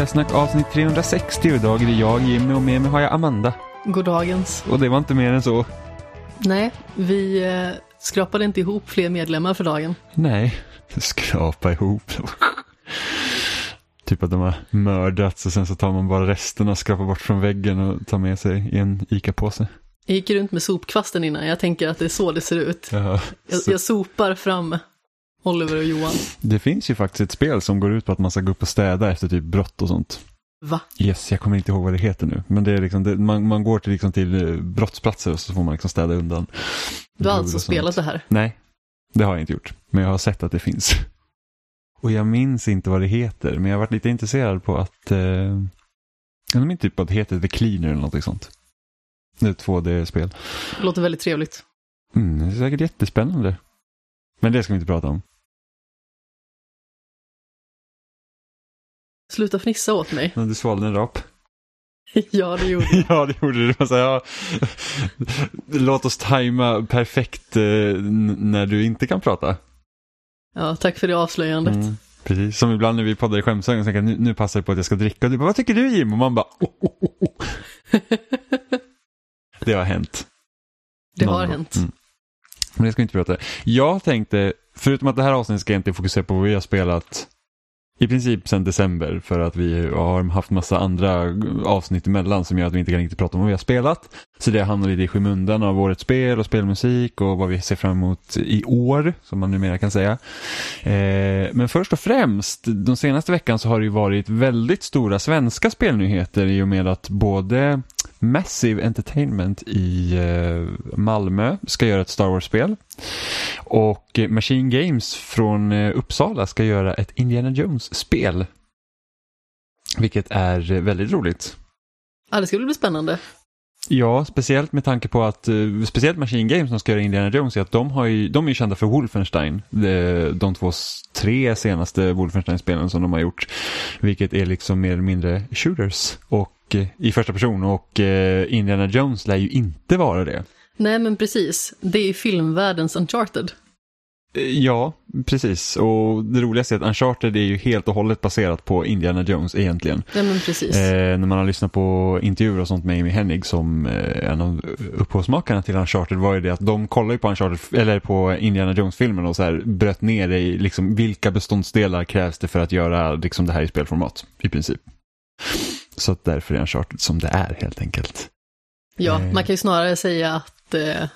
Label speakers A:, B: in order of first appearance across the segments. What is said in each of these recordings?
A: Spelsnack avsnitt 360 och idag är det jag, Jimmy och med mig har jag Amanda.
B: Goddagens.
A: Och det var inte mer än så.
B: Nej, vi eh, skrapade inte ihop fler medlemmar för dagen.
A: Nej, skrapa ihop. typ att de har mördats och sen så tar man bara resterna, skrapar bort från väggen och tar med sig i en ICA-påse.
B: Jag gick runt med sopkvasten innan, jag tänker att det är så det ser ut.
A: Ja,
B: Jag,
A: så-
B: jag sopar fram Oliver och Johan.
A: Det finns ju faktiskt ett spel som går ut på att man ska gå upp och städa efter typ brott och sånt.
B: Va?
A: Yes, jag kommer inte ihåg vad det heter nu. Men det är liksom, det, man, man går till, liksom till eh, brottsplatser och så får man liksom städa undan.
B: Du har alltså spelat det här?
A: Nej, det har jag inte gjort. Men jag har sett att det finns. Och jag minns inte vad det heter, men jag har varit lite intresserad på att... Eh, jag minns typ att det heter The Cleaner eller något sånt. Det är ett 2D-spel.
B: Det låter väldigt trevligt.
A: Mm, det är säkert jättespännande. Men det ska vi inte prata om.
B: Sluta fnissa åt mig.
A: Men Du svalde en rap.
B: ja, det gjorde jag.
A: ja, det gjorde du. Alltså, ja. Låt oss tajma perfekt eh, när du inte kan prata.
B: Ja, tack för det avslöjandet.
A: Mm, precis, som ibland när vi poddar i så tänker jag nu, nu passar det på att jag ska dricka. Och du bara, vad tycker du Jim? Och man bara, oh, oh, oh, oh. Det har hänt.
B: det
A: Någon
B: har
A: gång.
B: hänt.
A: Mm. Men det ska vi inte prata Jag tänkte, förutom att det här avsnittet ska inte fokusera på vad vi har spelat i princip sedan december för att vi har haft massa andra avsnitt emellan som gör att vi inte kan riktigt prata om vad vi har spelat. Så det hamnar lite i skymundan av årets spel och spelmusik och vad vi ser fram emot i år, som man numera kan säga. Eh, men först och främst, de senaste veckan så har det ju varit väldigt stora svenska spelnyheter i och med att både Massive Entertainment i eh, Malmö ska göra ett Star Wars-spel. Och Machine Games från eh, Uppsala ska göra ett Indiana Jones-spel. Vilket är väldigt roligt.
B: Ja, det ska bli spännande.
A: Ja, speciellt med tanke på att, eh, speciellt Machine Games som ska göra Indiana Jones, är att de, har ju, de är ju kända för Wolfenstein. De, de två, tre senaste Wolfenstein-spelen som de har gjort. Vilket är liksom mer eller mindre shooters och, eh, i första person och eh, Indiana Jones lär ju inte vara det.
B: Nej, men precis. Det är filmvärldens Uncharted.
A: Eh, Ja, precis. Och det roligaste är att Uncharted är ju helt och hållet baserat på Indiana Jones egentligen.
B: Nej, men precis.
A: Eh, när man har lyssnat på intervjuer och sånt med Amy Hennig som eh, en av upphovsmakarna till Uncharted var ju det att de kollade på Uncharted, eller på Indiana Jones-filmen och så här bröt ner det i liksom vilka beståndsdelar krävs det för att göra liksom det här i spelformat i princip. Så att därför är Uncharted som det är helt enkelt.
B: ja,
A: eh.
B: man kan ju snarare säga att eh,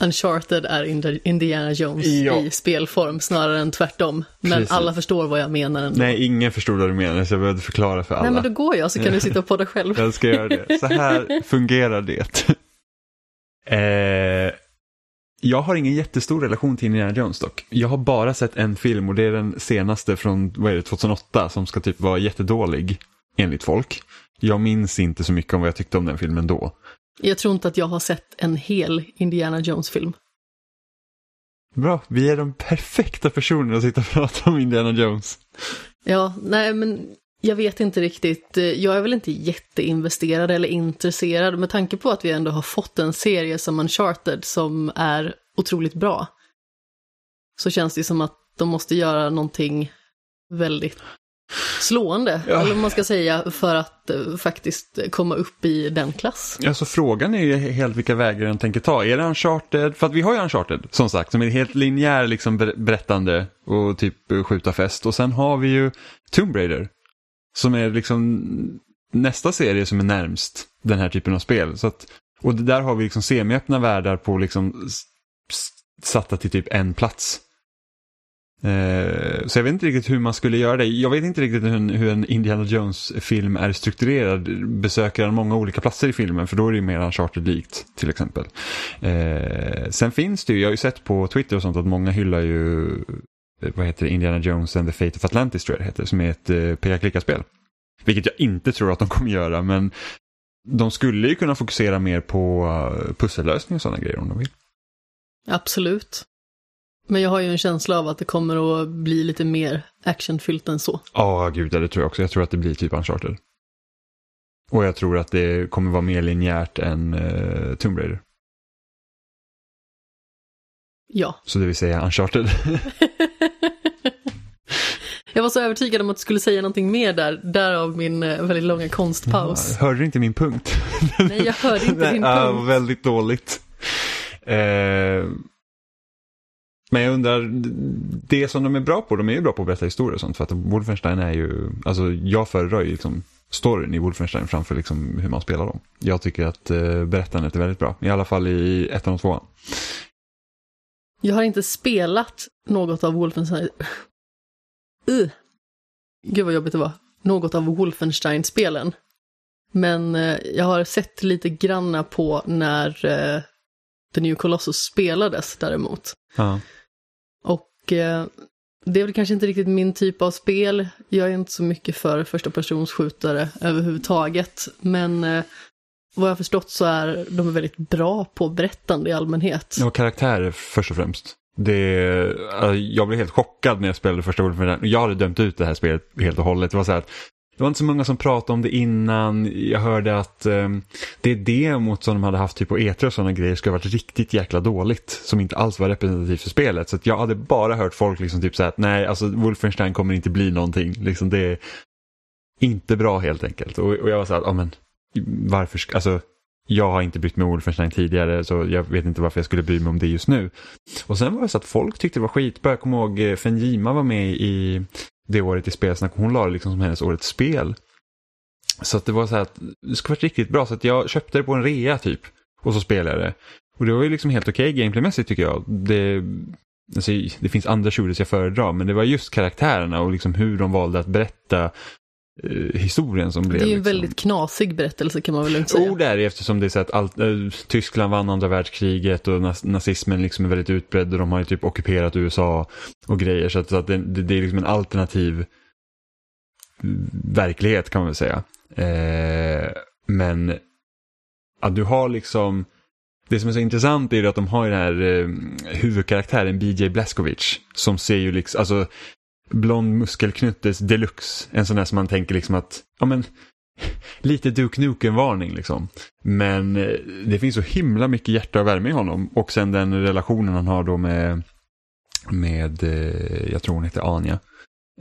B: Uncharted är Indi- Indiana Jones
A: Ja.
B: i spelform snarare än tvärtom. Men
A: Precis.
B: alla förstår vad jag menar ändå.
A: Nej, ingen förstod vad du menar så jag behövde förklara för alla.
B: Nej, men då går jag så kan du sitta och podda själv.
A: Jag ska göra det. Så här fungerar det. Eh, jag har ingen jättestor relation till Indiana Jones dock. Jag har bara sett en film och det är den senaste från vad är det, 2008 som ska typ vara jättedålig enligt folk. Jag minns inte så mycket om vad jag tyckte om den filmen då.
B: Jag tror inte att jag har sett en hel Indiana Jones-film.
A: Bra, vi är de perfekta personerna att sitta och prata om Indiana Jones.
B: Ja, nej men jag vet inte riktigt. Jag är väl inte jätteinvesterad eller intresserad med tanke på att vi ändå har fått en serie som Uncharted som är otroligt bra. Så känns det som att de måste göra någonting väldigt slående,
A: Ja.
B: eller vad man ska säga, för att eh, faktiskt komma upp i den klass.
A: Alltså frågan är ju helt vilka vägar den tänker ta. Är det Uncharted? För att vi har ju Uncharted som sagt som är helt linjär liksom ber- berättande och typ skjuta fest. Och sen har vi ju Tomb Raider som är liksom nästa serie som är närmst den här typen av spel. Så att, och där har vi liksom semiöppna världar på liksom satta till typ en plats. Eh, så jag vet inte riktigt hur man skulle göra det. Jag vet inte riktigt hur en, hur en Indiana Jones-film är strukturerad. Besöker han många olika platser i filmen? För då är det ju mer Uncharted-likt till exempel. Eh, sen finns det ju, jag har ju sett på Twitter och sånt att många hyllar ju, eh, vad heter det, Indiana Jones and the Fate of Atlantis tror jag det heter, som är ett eh, peka-klicka-spel. Vilket jag inte tror att de kommer göra, men de skulle ju kunna fokusera mer på eh, pussellösning och sådana grejer om de vill.
B: Absolut. Men jag har ju en känsla av att det kommer att bli lite mer actionfyllt än så.
A: Ja, gud, ja, det tror jag också. Jag tror att det blir typ Uncharted. Och jag tror att det kommer vara mer linjärt än uh, Tomb Raider.
B: Ja.
A: Så det vill säga Uncharted.
B: Jag var så övertygad om att du skulle säga någonting mer där, därav min eh, väldigt långa konstpaus.
A: Hörde du inte min punkt?
B: Nej, jag hörde inte din
A: Nej, ja,
B: punkt.
A: väldigt dåligt. Eh, men jag undrar, det som de är bra på, de är ju bra på att berätta historier och sånt. För att Wolfenstein är ju, alltså jag föredrar ju liksom storyn i Wolfenstein framför liksom hur man spelar dem. Jag tycker att eh, berättandet är väldigt bra, i alla fall i ettan och tvåan.
B: Jag har inte spelat något av Wolfenstein... Uh. Gud vad jobbigt det var. Något av Wolfenstein-spelen. Men eh, jag har sett lite granna på när eh, The New Colossus spelades däremot.
A: Ja.
B: Och eh, det är väl kanske inte riktigt min typ av spel. Jag är inte så mycket för första persons skjutare överhuvudtaget. Men eh, vad jag har förstått så är de väldigt bra på berättande i allmänhet.
A: Och karaktärer först och främst. Det, eh, jag blev helt chockad när jag spelade första Wolfenstein. Jag hade dömt ut det här spelet helt och hållet. Det var så här att det var inte så många som pratade om det innan. Jag hörde att eh, det demot som de hade haft typ på E3 och sådana grejer skulle ha varit riktigt jäkla dåligt. Som inte alls var representativt för spelet. Så jag hade bara hört folk liksom typ säga att nej, alltså Wolfenstein kommer inte bli någonting. Liksom det är inte bra helt enkelt. Och, och jag var så här, ja men varför, ska- alltså jag har inte brytt mig om Wolfenstein tidigare så jag vet inte varför jag skulle bry mig om det just nu. Och sen var det så att folk tyckte det var skitbra. Jag kommer ihåg eh, Fenjima var med i det året i spelsnack. Hon la det liksom som hennes årets spel. Så att det var så här att det skulle varit riktigt bra så att jag köpte det på en rea typ. Och så spelade jag det. Och det var ju liksom helt okej gameplaymässigt tycker jag. Det, alltså, det finns andra shooters jag föredrar men det var just karaktärerna och liksom hur de valde att berätta historien som blev.
B: Det är ju en
A: liksom...
B: väldigt knasig berättelse kan man väl inte säga.
A: Jo, det är det eftersom det är så att allt, eh, Tyskland vann andra världskriget och nas nazismen liksom är väldigt utbredd och de har ju typ ockuperat USA och grejer. Så att, så att det, det, det är liksom en alternativ verklighet kan man väl säga. Eh, men att du har liksom, det som är så intressant är ju att de har ju den här eh, huvudkaraktären BJ Blazkowicz som ser ju liksom, alltså blond muskelknuttes deluxe. En sån där som man tänker liksom att, ja men lite Duke Nukem-varning liksom. Men eh, det finns så himla mycket hjärta och värme i honom. Och sen den relationen han har då med, med eh, jag tror hon heter Anja.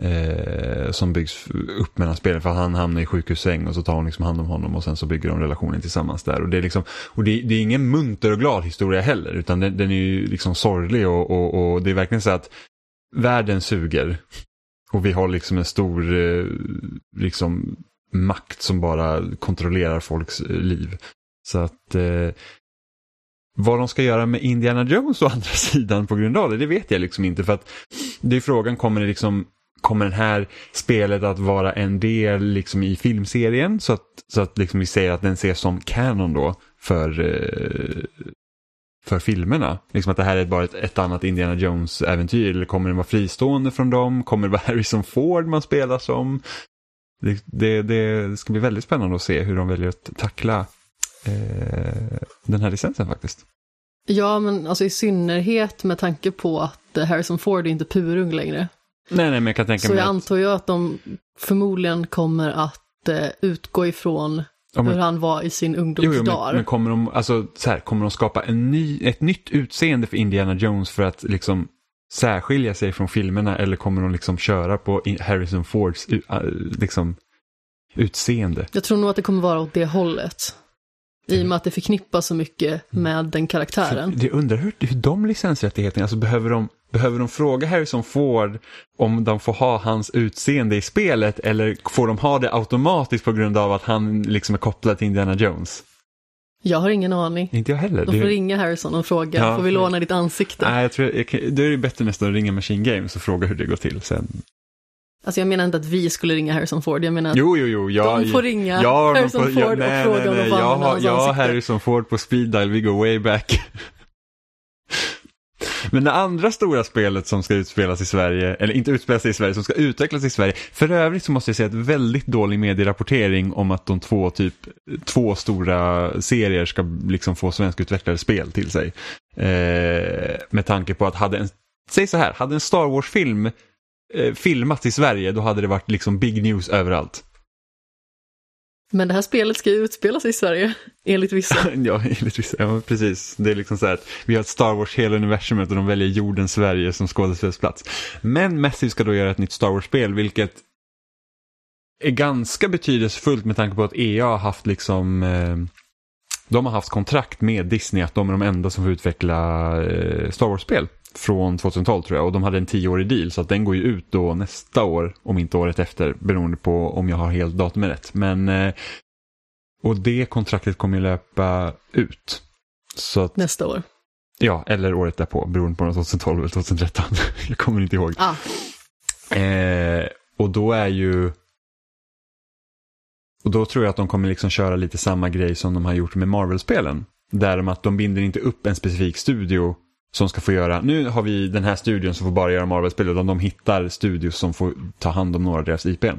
A: Eh, som byggs upp mellan spelen för han hamnar i sjukhussäng och så tar hon liksom hand om honom och sen så bygger de relationen tillsammans där. Och det är, liksom, och det, det är ingen munter och glad historia heller utan den, den är ju liksom sorglig och, och, och det är verkligen så att världen suger. Och vi har liksom en stor eh, liksom, makt som bara kontrollerar folks eh, liv. Så att eh, vad de ska göra med Indiana Jones å andra sidan på grund av det, det vet jag liksom inte. För att det är frågan, kommer det liksom Kommer det här spelet att vara en del liksom i filmserien så att, så att liksom vi säger att den ses som canon då för, eh, för filmerna? Liksom att det här är bara ett, ett annat Indiana Jones-äventyr eller kommer den vara fristående från dem? Kommer det vara Harrison Ford man spelar som? Det, det, det ska bli väldigt spännande att se hur de väljer att tackla eh, den här licensen faktiskt.
B: Ja, men alltså i synnerhet med tanke på att Harrison Ford är inte purung längre.
A: Nej, nej, men jag kan tänka
B: Så
A: mig
B: jag
A: att-
B: antar ju att de förmodligen kommer att eh, utgå ifrån
A: Ja, men-
B: hur han var i sin ungdomsdagar.
A: men, men kommer de, alltså, så här, kommer de skapa en ny, ett nytt utseende för Indiana Jones för att liksom särskilja sig från filmerna eller kommer de liksom köra på Harrison Fords u- äh, liksom, utseende?
B: Jag tror nog att det kommer vara åt det hållet. I och med att det förknippas så mycket med den karaktären.
A: För, det undrar hur, hur de licensrättigheterna, alltså behöver de, behöver de fråga Harrison Ford om de får ha hans utseende i spelet eller får de ha det automatiskt på grund av att han liksom är kopplad till Indiana Jones?
B: Jag har ingen aning.
A: Inte jag heller.
B: De
A: Det-
B: får ringa Harrison och fråga,
A: Ja,
B: får vi låna ditt ansikte?
A: Nej, jag tror, jag, då är det bättre nästan att ringa Machine Games och fråga hur det går till sen.
B: Alltså jag menar inte att vi skulle ringa Harrison Ford, jag menar att
A: Jo, jo, jo. Jag,
B: de får ringa
A: jag har
B: Harrison
A: på-
B: Ford
A: jag, nej,
B: och fråga
A: nej,
B: om
A: nej,
B: får
A: jag har, jag har. Harrison Ford på speed dial, vi går way back. Men det andra stora spelet som ska utspelas i Sverige, eller inte utspelas i Sverige, som ska utvecklas i Sverige. För övrigt så måste jag säga att väldigt dålig medierapportering om att de två, typ, två stora serier ska liksom få svenskutvecklade spel till sig. Eh, med tanke på att hade en, säg så här, hade en Star Wars-film eh, filmats i Sverige, då hade det varit liksom big news överallt.
B: Men det här spelet ska ju utspela sig i Sverige, enligt vissa.
A: ja, enligt vissa. Ja, precis. Det är liksom så här att vi har ett Star Wars hela universumet och de väljer jorden Sverige som skådespelsplats. Men Massive ska då göra ett nytt Star Wars-spel, vilket är ganska betydelsefullt med tanke på att EA har haft liksom eh, de har haft kontrakt med Disney att de är de enda som får utveckla eh, Star Wars-spel från 2012 tror jag och de hade en tioårig deal så att den går ju ut då nästa år om inte året efter beroende på om jag har helt datumet rätt. Men eh, och det kontraktet kommer ju löpa ut. Så att,
B: Nästa år.
A: Ja, eller året därpå beroende på om det är 2012 eller 2013. jag kommer inte ihåg.
B: Ah.
A: Eh, och då är ju och då tror jag att de kommer liksom köra lite samma grej som de har gjort med Marvel-spelen. Där de att de binder inte upp en specifik studio som ska få göra, nu har vi den här studion som får bara göra Marvel-spel, utan de hittar studios som får ta hand om några av deras IP. Eh,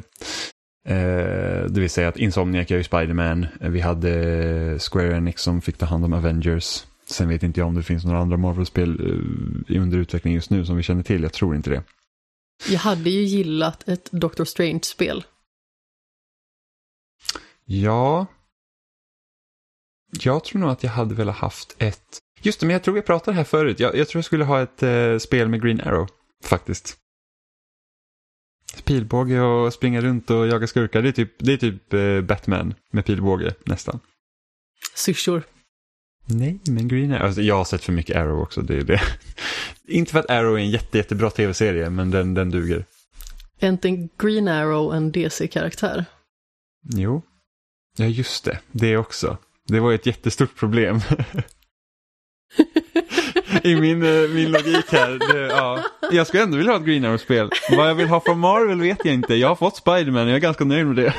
A: det vill säga att Insomniac gör ju Spiderman, vi hade Square Enix som fick ta hand om Avengers. Sen vet inte jag om det finns några andra Marvel-spel under utveckling just nu som vi känner till, jag tror inte det.
B: Jag hade ju gillat ett Doctor Strange-spel.
A: Ja. Jag tror nog att jag hade velat haft ett... Just det, men jag tror vi pratade här förut. Jag, jag tror jag skulle ha ett eh, spel med Green Arrow, faktiskt. Pilbåge och springa runt och jaga skurkar. Det är typ, det är typ eh, Batman med pilbåge, nästan.
B: Syrsor.
A: Nej, men Green Arrow. Alltså, jag har sett för mycket Arrow också, det är det. Inte för att Arrow är en jätte, jättebra tv-serie, men den, den duger.
B: Är inte Green Arrow en DC-karaktär?
A: Jo. Ja, just det. Det också. Det var ett jättestort problem. I min, eh, min logik här. Det, ja. Jag skulle ändå vilja ha ett Green Arrow-spel. Vad jag vill ha från Marvel vet jag inte. Jag har fått Spiderman och jag är ganska nöjd med det.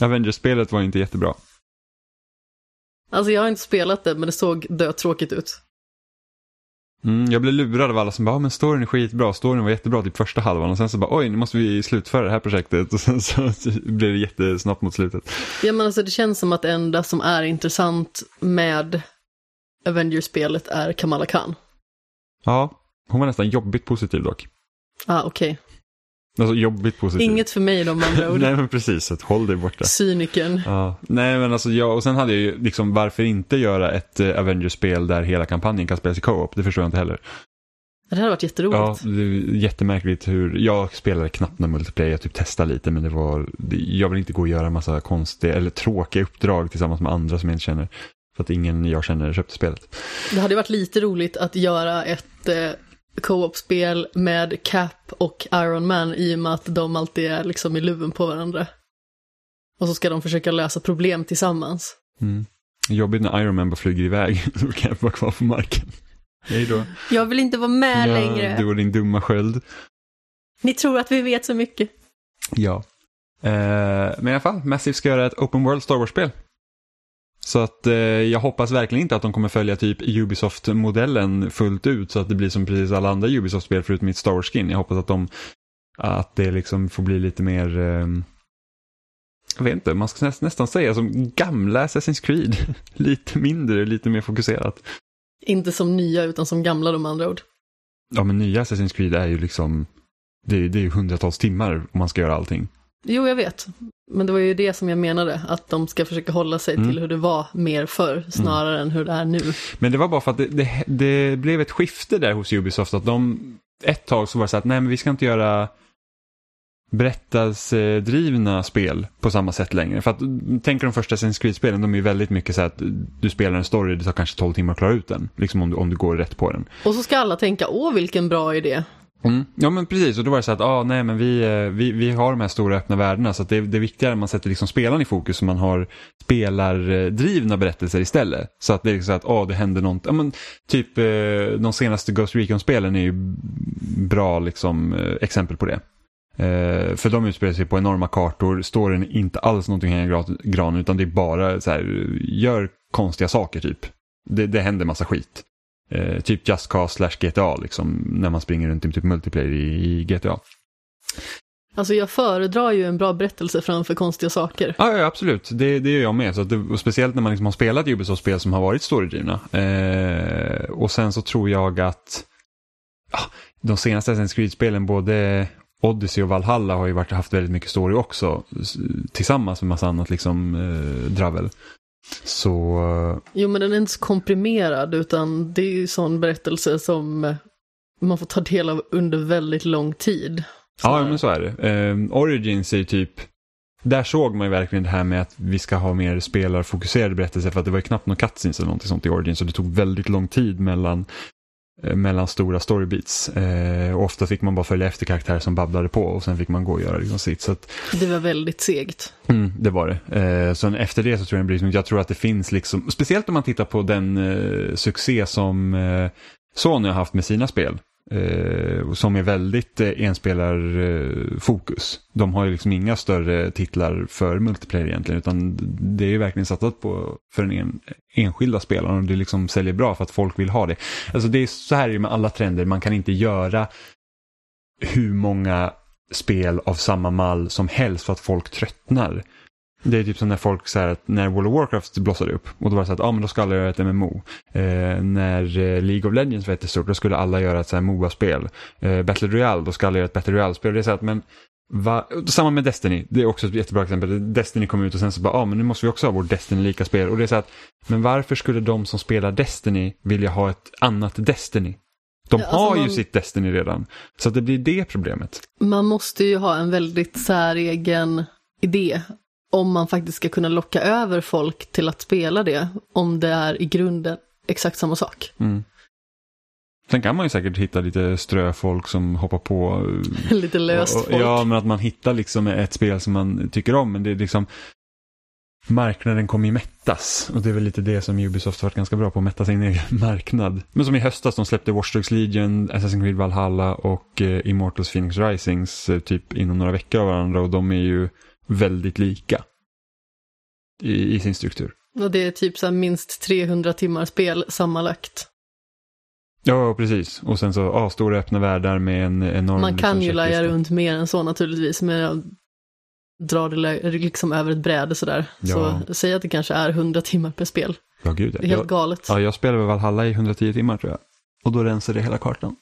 A: Avengers-spelet var inte jättebra.
B: Alltså jag har inte spelat det, men det såg dötråkigt ut.
A: Mm, jag blev lurad av alla som bara, ah, men storyn är skitbra, storyn var jättebra typ första halvan och sen så bara, oj nu måste vi slutföra det här projektet och sen så blev det jättesnabbt mot slutet.
B: Ja men alltså det känns som att det enda som är intressant med Avengers-spelet är Kamala Khan.
A: Ja, hon var nästan jobbigt positiv dock.
B: Ah, okej.
A: Alltså jobbigt positiv.
B: Inget för mig med andra ord.
A: Nej men precis, så att håll dig borta.
B: Cynikern.
A: Ja. Nej men alltså jag, och sen hade jag ju liksom varför inte göra ett uh, Avengers-spel där hela kampanjen kan spelas i co-op, det förstår jag inte heller.
B: Det hade varit jätteroligt.
A: Ja, det är jättemärkligt hur, jag spelade knappt någon multiplayer, jag typ testade lite men det var, jag vill inte gå och göra en massa konstiga eller tråkiga uppdrag tillsammans med andra som jag inte känner. För att ingen jag känner köpte spelet.
B: Det hade varit lite roligt att göra ett eh, co-op-spel med Cap och Iron Man i och med att de alltid är liksom i luven på varandra. Och så ska de försöka lösa problem tillsammans.
A: Mm. Jobbigt när Iron Man bara flyger iväg, då kan jag vara kvar på marken. Hej då.
B: Jag vill inte vara med
A: Ja,
B: längre.
A: Du och din dumma sköld.
B: Ni tror att vi vet så mycket.
A: Ja. Eh, men i alla fall, Massive ska göra ett Open World Star Wars-spel. Så att eh, jag hoppas verkligen inte att de kommer följa typ Ubisoft-modellen fullt ut så att det blir som precis alla andra Ubisoft-spel förutom mitt Star Wars-skin. Jag hoppas att de att det liksom får bli lite mer eh, jag vet inte, man ska näst, nästan säga som gamla Assassin's Creed. lite mindre, lite mer fokuserat.
B: Inte som nya utan som gamla de andra ord.
A: Ja men nya Assassin's Creed är ju liksom det, det är ju hundratals timmar om man ska göra allting.
B: Jo, jag vet. Men det var ju det som jag menade, att de ska försöka hålla sig
A: Mm.
B: till hur det var mer förr, snarare än hur det är nu.
A: Men det var bara för att det, det, det blev ett skifte där hos Ubisoft. Att de, ett tag så var det så att nej men vi ska inte göra berättelsedrivna spel på samma sätt längre. För att tänk de första Assassin's Creed-spelen, de är ju väldigt mycket så att du spelar en story, det tar kanske 12 timmar att klara ut den. Liksom om du, om du går rätt på den.
B: Och så ska alla tänka, åh vilken bra idé.
A: Mm. Ja men precis, och då var det så att ah, nej, men vi, eh, vi, vi har de här stora öppna världarna så att det, det är viktigare att man sätter liksom spelaren i fokus så man har spelardrivna berättelser istället. Så att det är liksom så att ah, det händer något, ja, men, typ eh, de senaste Ghost Recon-spelen är ju bra liksom, eh, exempel på det. Eh, för de utspelar sig på enorma kartor, storyn är inte alls någonting hänger gran utan det är bara så här, gör konstiga saker typ. Det, det händer massa skit. Eh, typ Just Cause slash GTA liksom, när man springer runt i typ multiplayer i, i GTA.
B: Alltså jag föredrar ju en bra berättelse framför konstiga saker.
A: Ja, ja absolut, det, det gör jag med. Så det, speciellt när man liksom har spelat Ubisoft-spel som har varit storydrivna. Eh, och sen så tror jag att ja, de senaste Assassin's Creed-spelen, både Odyssey och Valhalla har ju varit, haft väldigt mycket story också. Tillsammans med massa annat liksom eh, dravel. Så...
B: Jo men den är inte så komprimerad utan det är ju sån berättelse som eh, man får ta del av under väldigt lång tid.
A: Så ja men så är det. Eh, Origins är ju typ där såg man ju verkligen det här med att vi ska ha mer spelarfokuserade berättelser för att det var ju knappt någon cutscenes eller någonting sånt i Origins så det tog väldigt lång tid mellan mellan stora storybeats. Eh, ofta fick man bara följa efter karaktärer som babblade på och sen fick man gå och göra liksom sitt. Så att,
B: det var väldigt segt.
A: Mm, det var det. Eh, så efter det så tror jag blir, jag tror att det finns liksom, speciellt om man tittar på den eh, succé som eh, Sony har haft med sina spel. Eh, som är väldigt eh, enspelarfokus. De har ju liksom inga större titlar för multiplayer egentligen utan det är ju verkligen satsat på för den en, enskilda spelaren och det liksom säljer bra för att folk vill ha det. Alltså det är så här med alla trender, man kan inte göra hur många spel av samma mall som helst för att folk tröttnar. Det är typ som när folk så här, när World of Warcraft blossade upp och då var det så att, ah, men då ska alla göra ett MMO. Eh, när eh, League of Legends var jättestort, då skulle alla göra ett så här MOA-spel. Eh, Battle Royale, då ska alla göra ett Battle Royale-spel. Det är så att, men Va? Samma med Destiny, det är också ett jättebra exempel. Destiny kom ut och sen så bara, ja ah, men nu måste vi också ha vårt Destiny-lika spel. Och det är så att, men varför skulle de som spelar Destiny vilja ha ett annat Destiny? De ja, alltså har ju man... sitt Destiny redan. Så att det blir det problemet.
B: Man måste ju ha en väldigt säregen idé om man faktiskt ska kunna locka över folk till att spela det, om det är i grunden exakt samma sak.
A: Mm. Sen kan man ju säkert hitta lite ströfolk som hoppar på.
B: lite löst folk.
A: Ja, men att man hittar liksom ett spel som man tycker om. Men det är liksom, marknaden kommer ju mättas. Och det är väl lite det som Ubisoft har varit ganska bra på, att mätta sin egen marknad. Men som i höstas, de släppte Watch Dogs Legion, Assassin's Creed Valhalla och eh, Immortals Phoenix Risings eh, typ inom några veckor av varandra. Och de är ju väldigt lika i, i sin struktur.
B: Och det är typ så minst 300 timmar spel sammanlagt.
A: Ja, precis. Och sen så ja, stora öppna världar med en enorm...
B: Man kan liksom, ju laja runt mer än så naturligtvis, men jag drar det liksom över ett bräde sådär. Ja. Så säg att det kanske är 100 timmar per spel.
A: Ja, gud.
B: Det är helt
A: jag,
B: galet.
A: Ja, jag spelade Valhalla i 110 timmar tror jag. Och då rensade det hela kartan.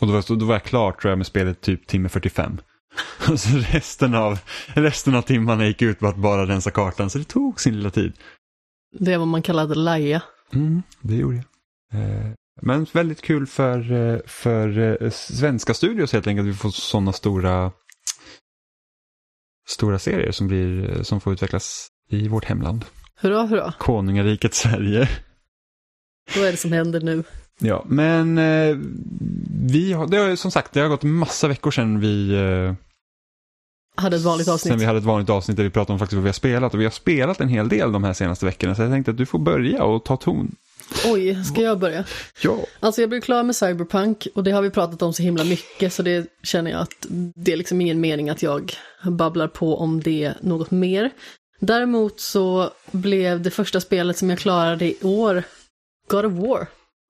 A: Och då var, då var jag klar tror jag med spelet typ timme 45. Och så resten av, resten av timmarna gick ut på att bara rensa kartan, så det tog sin lilla tid.
B: Det är vad man kallade laja.
A: Mm, det gjorde jag. Eh, men väldigt kul för, eh, för eh, svenska studios helt enkelt, att vi får sådana stora, stora serier som, blir, som får utvecklas i vårt hemland.
B: Hurra, hurra.
A: Konungariket Sverige.
B: Vad är det som händer nu?
A: Ja, men vi har, det har som sagt, det har gått massa veckor sedan vi
B: hade ett vanligt avsnitt.
A: Sen vi hade ett vanligt avsnitt där vi pratade om faktiskt vad vi har spelat och vi har spelat en hel del de här senaste veckorna så jag tänkte att du får börja och ta ton.
B: Oj, ska jag börja?
A: Ja.
B: Alltså jag blev klar med Cyberpunk och det har vi pratat om så himla mycket så det känner jag att det är liksom ingen mening att jag babblar på om det något mer. Däremot så blev det första spelet som jag klarade i år God of War.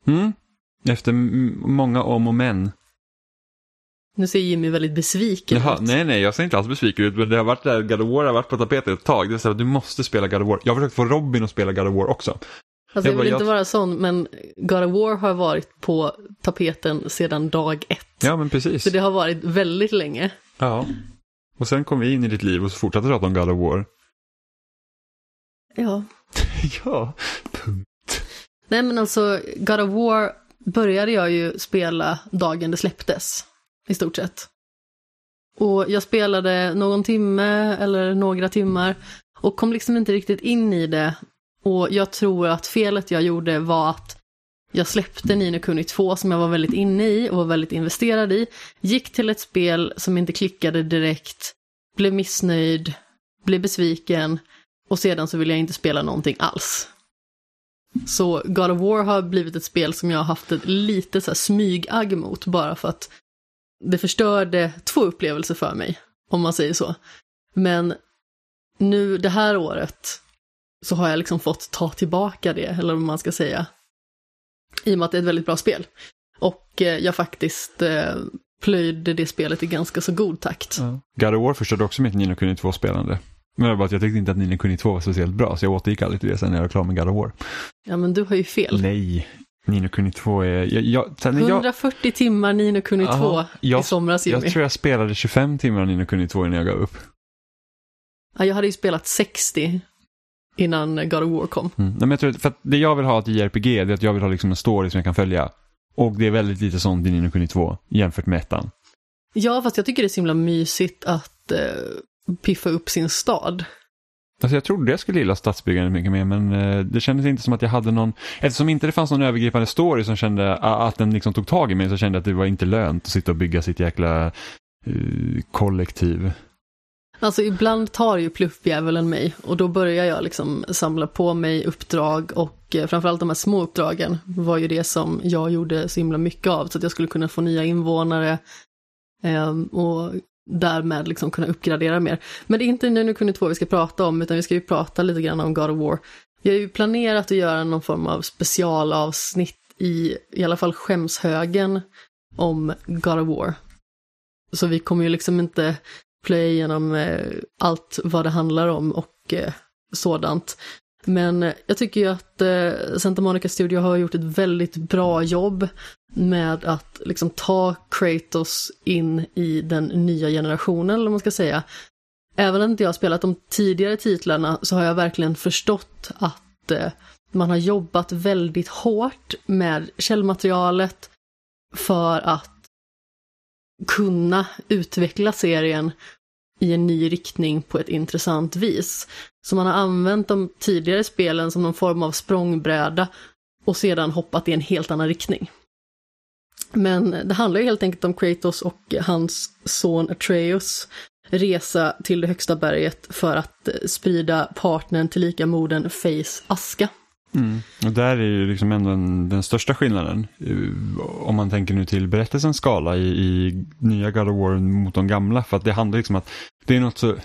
A: Mm. Efter många om och men.
B: Nu ser Jimmy väldigt besviken
A: Jaha, ut. Nej, nej, jag ser inte alls besviken ut. Men det har varit där, God of War har varit på tapeten ett tag. Det är så att du måste spela God of War. Jag har försökt få Robin att spela God of War också.
B: Alltså jag vill jag... inte vara sån, men God of War har varit på tapeten sedan dag ett.
A: Ja, men precis.
B: Så det har varit väldigt länge.
A: Ja. Och sen kom vi in i ditt liv och så fortsatte prata om God of War.
B: Ja.
A: ja, punkt.
B: Nej men alltså, God of War började jag ju spela dagen det släpptes, i stort sett. Och jag spelade någon timme eller några timmar och kom liksom inte riktigt in i det. Och jag tror att felet jag gjorde var att jag släppte Nino Kuni 2 som jag var väldigt inne i och var väldigt investerad i. Gick till ett spel som inte klickade direkt, blev missnöjd, blev besviken och sedan så ville jag inte spela någonting alls. Så God of War har blivit ett spel som jag har haft ett lite så här smygagg mot bara för att det förstörde två upplevelser för mig, om man säger så. Men nu det här året så har jag liksom fått ta tillbaka det, eller vad man ska säga. I och med att det är ett väldigt bra spel. Och eh, jag faktiskt eh, plöjde det spelet i ganska så god takt. Ja.
A: God of War förstörde också mitt Nino Kuni 2-spelande. Men det bara att jag tyckte inte att Nino Kuni 2 var speciellt bra, så jag återgick aldrig till det sen när jag var klar med God of War.
B: Ja, men du har ju fel.
A: Nej. Nino Kuni 2 är... Jag, jag, sen jag,
B: 140 timmar Nino Kuni 2
A: Aha, jag-
B: i somras
A: jag
B: Jimmy.
A: tror jag spelade 25 timmar Nino Kuni 2 innan jag gav upp.
B: Ja, jag hade ju spelat 60 innan God of War kom.
A: Mm. Nej, men jag tror för att det jag vill ha till JRPG är att jag vill ha liksom en story som jag kan följa. Och det är väldigt lite sånt i Nino Kuni 2 jämfört med ettan.
B: Ja, fast jag tycker det är så himla mysigt att eh, piffa upp sin stad.
A: Alltså jag trodde jag skulle gilla stadsbyggandet mycket mer men eh, det kändes inte som att jag hade någon, eftersom inte det fanns någon övergripande story som kände att den liksom tog tag i mig så kände jag att det var inte lönt att sitta och bygga sitt jäkla uh, kollektiv.
B: Alltså ibland tar ju pluffdjävulen mig och då börjar jag liksom samla på mig uppdrag och eh, framförallt de här små uppdragen var ju det som jag gjorde så himla mycket av så att jag skulle kunna få nya invånare ehm, och därmed liksom kunna uppgradera mer. Men det är inte nu nu kunde två vi ska prata om utan vi ska ju prata lite grann om God of War. Jag har ju planerat att göra någon form av specialavsnitt i i alla fall skämshögen om God of War. Så vi kommer ju liksom inte plöja igenom eh, allt vad det handlar om och eh, sådant. Men jag tycker ju att eh, Santa Monica Studio har gjort ett väldigt bra jobb med att liksom ta Kratos in i den nya generationen, eller vad man ska säga. Även om inte jag har spelat de tidigare titlarna så har jag verkligen förstått att eh, man har jobbat väldigt hårt med källmaterialet för att kunna utveckla serien i en ny riktning på ett intressant vis. Så man har använt de tidigare spelen som någon form av språngbräda och sedan hoppat i en helt annan riktning. Men det handlar ju helt enkelt om Kratos och hans son Atreus resa till det högsta berget för att eh, sprida partnern till lika modern Fays aska.
A: Mm. Och där är ju liksom ändå en, den största skillnaden. Eh, om man tänker nu till berättelsens skala i, i nya God of War mot de gamla. För att det handlar liksom att det är något så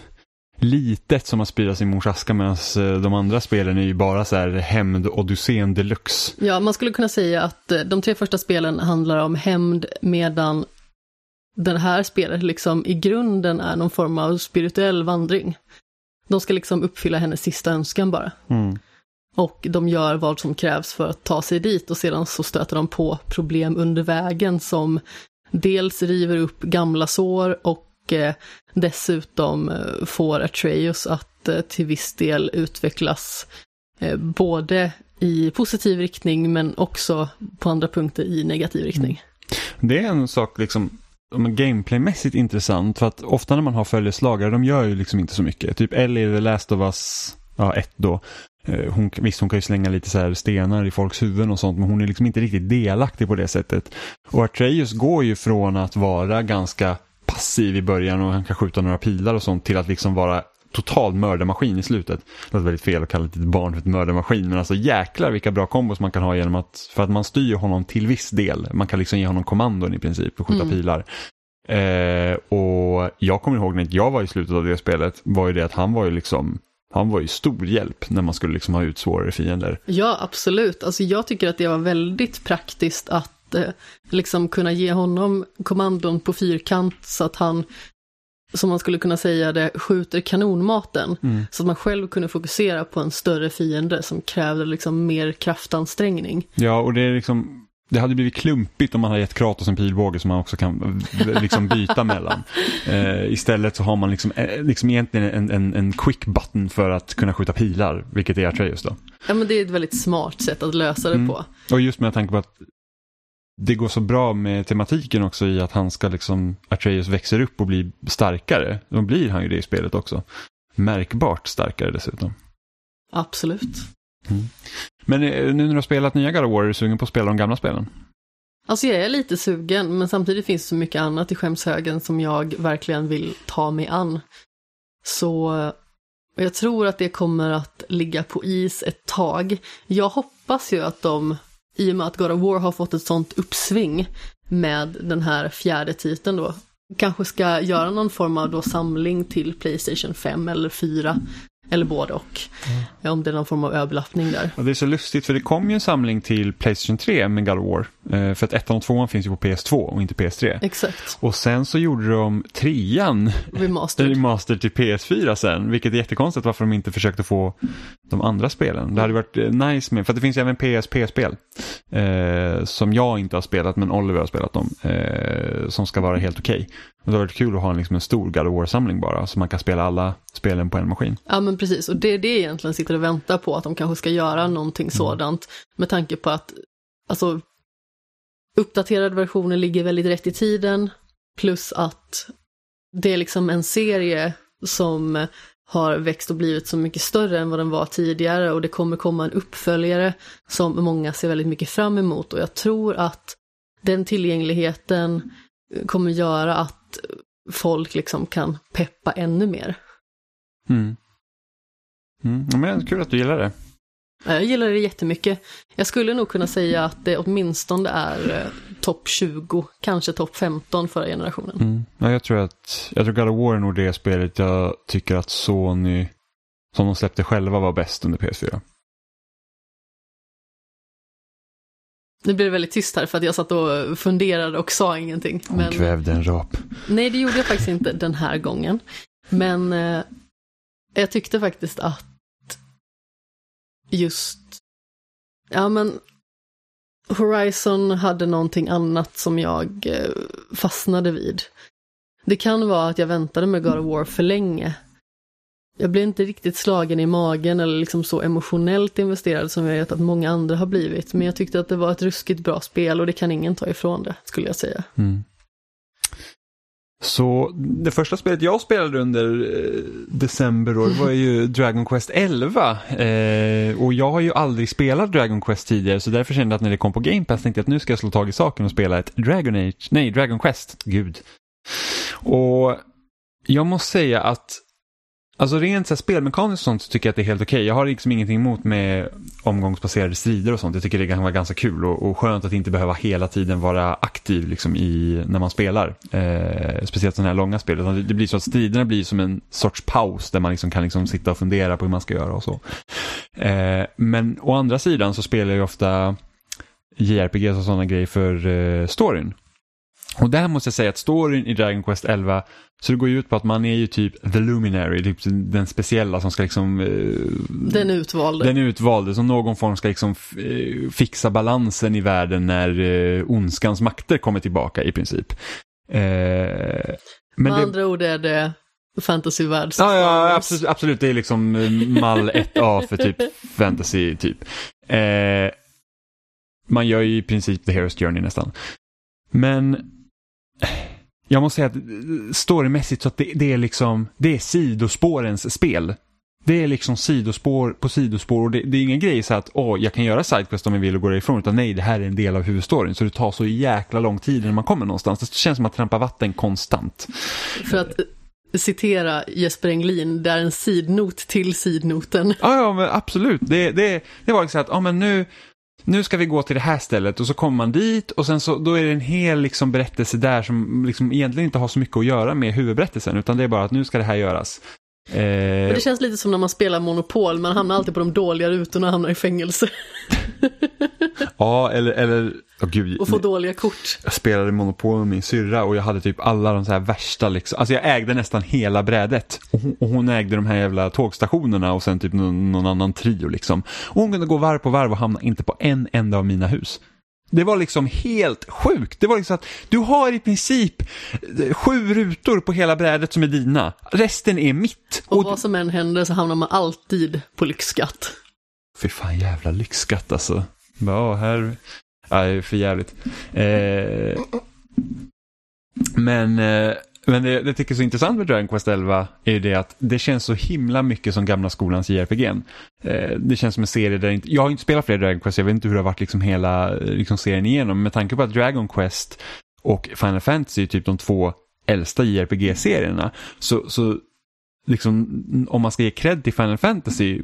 A: litet som att sprida sin mors aska medan eh, de andra spelen är ju bara så här hämnd-odyssén deluxe.
B: Ja, man skulle kunna säga att eh, de tre första spelen handlar om hämnd medan det här spelet liksom i grunden är någon form av spirituell vandring. De ska liksom uppfylla hennes sista önskan bara.
A: Mm.
B: Och de gör vad som krävs för att ta sig dit och sedan så stöter de på problem under vägen som dels river upp gamla sår och och eh, dessutom eh, får Atreus att eh, till viss del utvecklas både i positiv riktning men också på andra punkter i negativ riktning. Mm.
A: Det är en sak liksom gameplaymässigt intressant för att ofta när man har följeslagare de gör ju liksom inte så mycket. Typ Ellie i The Last of Us ja, då. Hon, visst, hon kan ju slänga lite så här stenar i folks huvuden och sånt, men hon är liksom inte riktigt delaktig på det sättet. Och Atreus går ju från att vara ganska passiv i början och han kan skjuta några pilar och sånt till att liksom vara total mördarmaskin i slutet. Det låter väldigt fel att kalla ett litet barn för ett mördarmaskin, men alltså jäklar vilka bra kombos man kan ha genom att, för att man styr honom till viss del. Man kan liksom ge honom kommandon i princip och skjuta
B: Mm.
A: pilar. Eh, och jag kommer ihåg när jag var i slutet av det spelet, var ju det att han var ju liksom han var ju stor hjälp när man skulle liksom ha ut svårare fiender.
B: Ja, absolut. Alltså jag tycker att det var väldigt praktiskt att eh, liksom kunna ge honom kommandon på fyrkant så att han, som man skulle kunna säga det, skjuter kanonmaten.
A: Mm.
B: Så att man själv kunde fokusera på en större fiende som krävde liksom mer kraftansträngning.
A: Ja, och det är liksom det hade blivit klumpigt om man hade gett Kratos en pilbåge som man också kan liksom byta mellan. Eh, istället så har man liksom, eh, liksom egentligen en, en, en quick button för att kunna skjuta pilar, vilket är Atreus då.
B: Ja, men det är ett väldigt smart sätt att lösa det
A: Mm.
B: på.
A: Och just med tanke på att det går så bra med tematiken också i att han ska liksom, Atreus växer upp och blir starkare. Då blir han ju det i spelet också. Märkbart starkare dessutom.
B: Absolut.
A: Men eh, nu när du har spelat nya God of War, är du sugen på att spela de gamla spelen?
B: Alltså jag är lite sugen, men samtidigt finns det så mycket annat i skämshögen som jag verkligen vill ta mig an. Så jag tror att det kommer att ligga på is ett tag. Jag hoppas ju att de, i och med att God of War har fått ett sånt uppsving med den här fjärde titeln då, kanske ska göra någon form av då samling till Playstation 5 eller 4, eller både och. Om det är någon form av överlappning där.
A: Och det är så lustigt för det kom ju en samling till Playstation 3 med God of War. Eh, för att ettan och tvåan finns ju på PS2 och inte PS3.
B: Exakt,
A: Och sen så gjorde de trean
B: remastered.
A: remaster till PS4 sen, vilket är jättekonstigt varför de inte försökte få de andra spelen. Det hade varit eh, nice med, för det finns även PSP-spel eh, som jag inte har spelat men Oliver har spelat dem. Eh, som ska vara helt okej. Okay. Det har varit kul att ha en, liksom en stor God of War-samling bara så man kan spela alla spelen på en maskin.
B: Ja men precis och det är det egentligen sitter och väntar på att de kanske ska göra någonting mm. sådant. Med tanke på att alltså, uppdaterade versioner ligger väldigt rätt i tiden. Plus att det är liksom en serie som har växt och blivit så mycket större än vad den var tidigare och det kommer komma en uppföljare som många ser väldigt mycket fram emot och jag tror att den tillgängligheten kommer göra att folk liksom kan peppa ännu mer.
A: Mm. Mm. Men det är kul att du gillar det.
B: Jag gillar det jättemycket. Jag skulle nog kunna säga att det åtminstone är eh, topp 20, kanske topp 15 förra generationen.
A: Mm. Ja, jag tror att jag tror God of War är nog det spelet jag tycker att Sony, som de släppte själva, var bäst under PS4.
B: Nu blev det väldigt tyst här för att jag satt och funderade och sa ingenting.
A: Hon men... kvävde en rap.
B: Nej, det gjorde jag faktiskt inte den här gången. Men eh, jag tyckte faktiskt att just, ja men Horizon hade någonting annat som jag eh, fastnade vid. Det kan vara att jag väntade med God of War för länge. Jag blev inte riktigt slagen i magen eller liksom så emotionellt investerad som jag vet att många andra har blivit. Men jag tyckte att det var ett ruskigt bra spel och det kan ingen ta ifrån det, skulle jag säga.
A: Mm. Så det första spelet jag spelade under eh, december då, var ju Dragon Quest 11. Eh, och jag har ju aldrig spelat Dragon Quest tidigare så därför kände jag att när det kom på Game Pass tänkte jag att nu ska jag slå tag i saken och spela ett Dragon Age, nej Dragon Quest, gud. Och jag måste säga att Alltså rent så här, spelmekaniskt och sånt så tycker jag att det är helt okej. Okay. Jag har liksom ingenting emot med omgångsbaserade strider och sånt. Jag tycker det kan vara ganska kul och, och skönt att inte behöva hela tiden vara aktiv liksom i, när man spelar. Eh, speciellt sådana här långa spel. Det, det blir så att striderna blir som en sorts paus där man liksom kan liksom sitta och fundera på hur man ska göra och så. Eh, men å andra sidan så spelar jag ofta JRPGs och sådana grejer för eh, storyn. Och där måste jag säga att storyn i Dragon Quest 11 så det går ju ut på att man är ju typ the luminary, typ den speciella som ska liksom... Eh,
B: den utvalde.
A: Den utvalde, som någon form ska liksom eh, fixa balansen i världen när eh, ondskans makter kommer tillbaka i princip. Eh,
B: men Med det... andra ord är det fantasyvärld.
A: Ja, ja absolut, absolut, det är liksom mall 1A för typ fantasy typ. Eh, man gör ju i princip the hero's journey nästan. Men jag måste säga att storymässigt så att det, det, är liksom, det är sidospårens spel. Det är liksom sidospår på sidospår och det, det är ingen grej så att åh, jag kan göra sidequest om jag vill och gå därifrån utan nej, det här är en del av huvudstoryn så det tar så jäkla lång tid när man kommer någonstans. Det känns som att trampa vatten konstant.
B: För att citera Jesper Englin, det är en sidnot till sidnoten.
A: Ja, ja men absolut. Det, det, det var liksom att, ja men nu, nu ska vi gå till det här stället och så kommer man dit och sen så då är det en hel liksom berättelse där som liksom egentligen inte har så mycket att göra med huvudberättelsen utan det är bara att nu ska det här göras.
B: Eh... det känns lite som när man spelar Monopol, man hamnar alltid på de dåliga rutorna och hamnar i fängelse.
A: ja, eller, eller oh, gud.
B: Och få dåliga kort.
A: Jag spelade Monopol med min syrra och jag hade typ alla de så här värsta, liksom. alltså jag ägde nästan hela brädet. Och hon, och hon ägde de här jävla tågstationerna och sen typ någon, någon annan trio liksom. Och hon kunde gå varv på varv och hamna inte på en enda av mina hus. Det var liksom helt sjukt. Det var liksom att du har i princip eh, sju rutor på hela brädet som är dina. Resten är mitt.
B: Och, och vad som än händer så hamnar man alltid på lyxskatt.
A: Fy fan jävla lyxskatt alltså. Ja, här... Nej, för jävligt. Eh... Men, eh men det, det jag tycker är så intressant med Dragon Quest 11 är ju det att det känns så himla mycket som gamla skolans JRPG. Eh, det känns som en serie där inte, jag har inte spelat fler Dragon Quest, jag vet inte hur det har varit liksom hela eh, liksom serien igenom, med tanke på att Dragon Quest och Final Fantasy är typ de två äldsta JRPG-serierna, så, så liksom, om man ska ge cred till Final Fantasy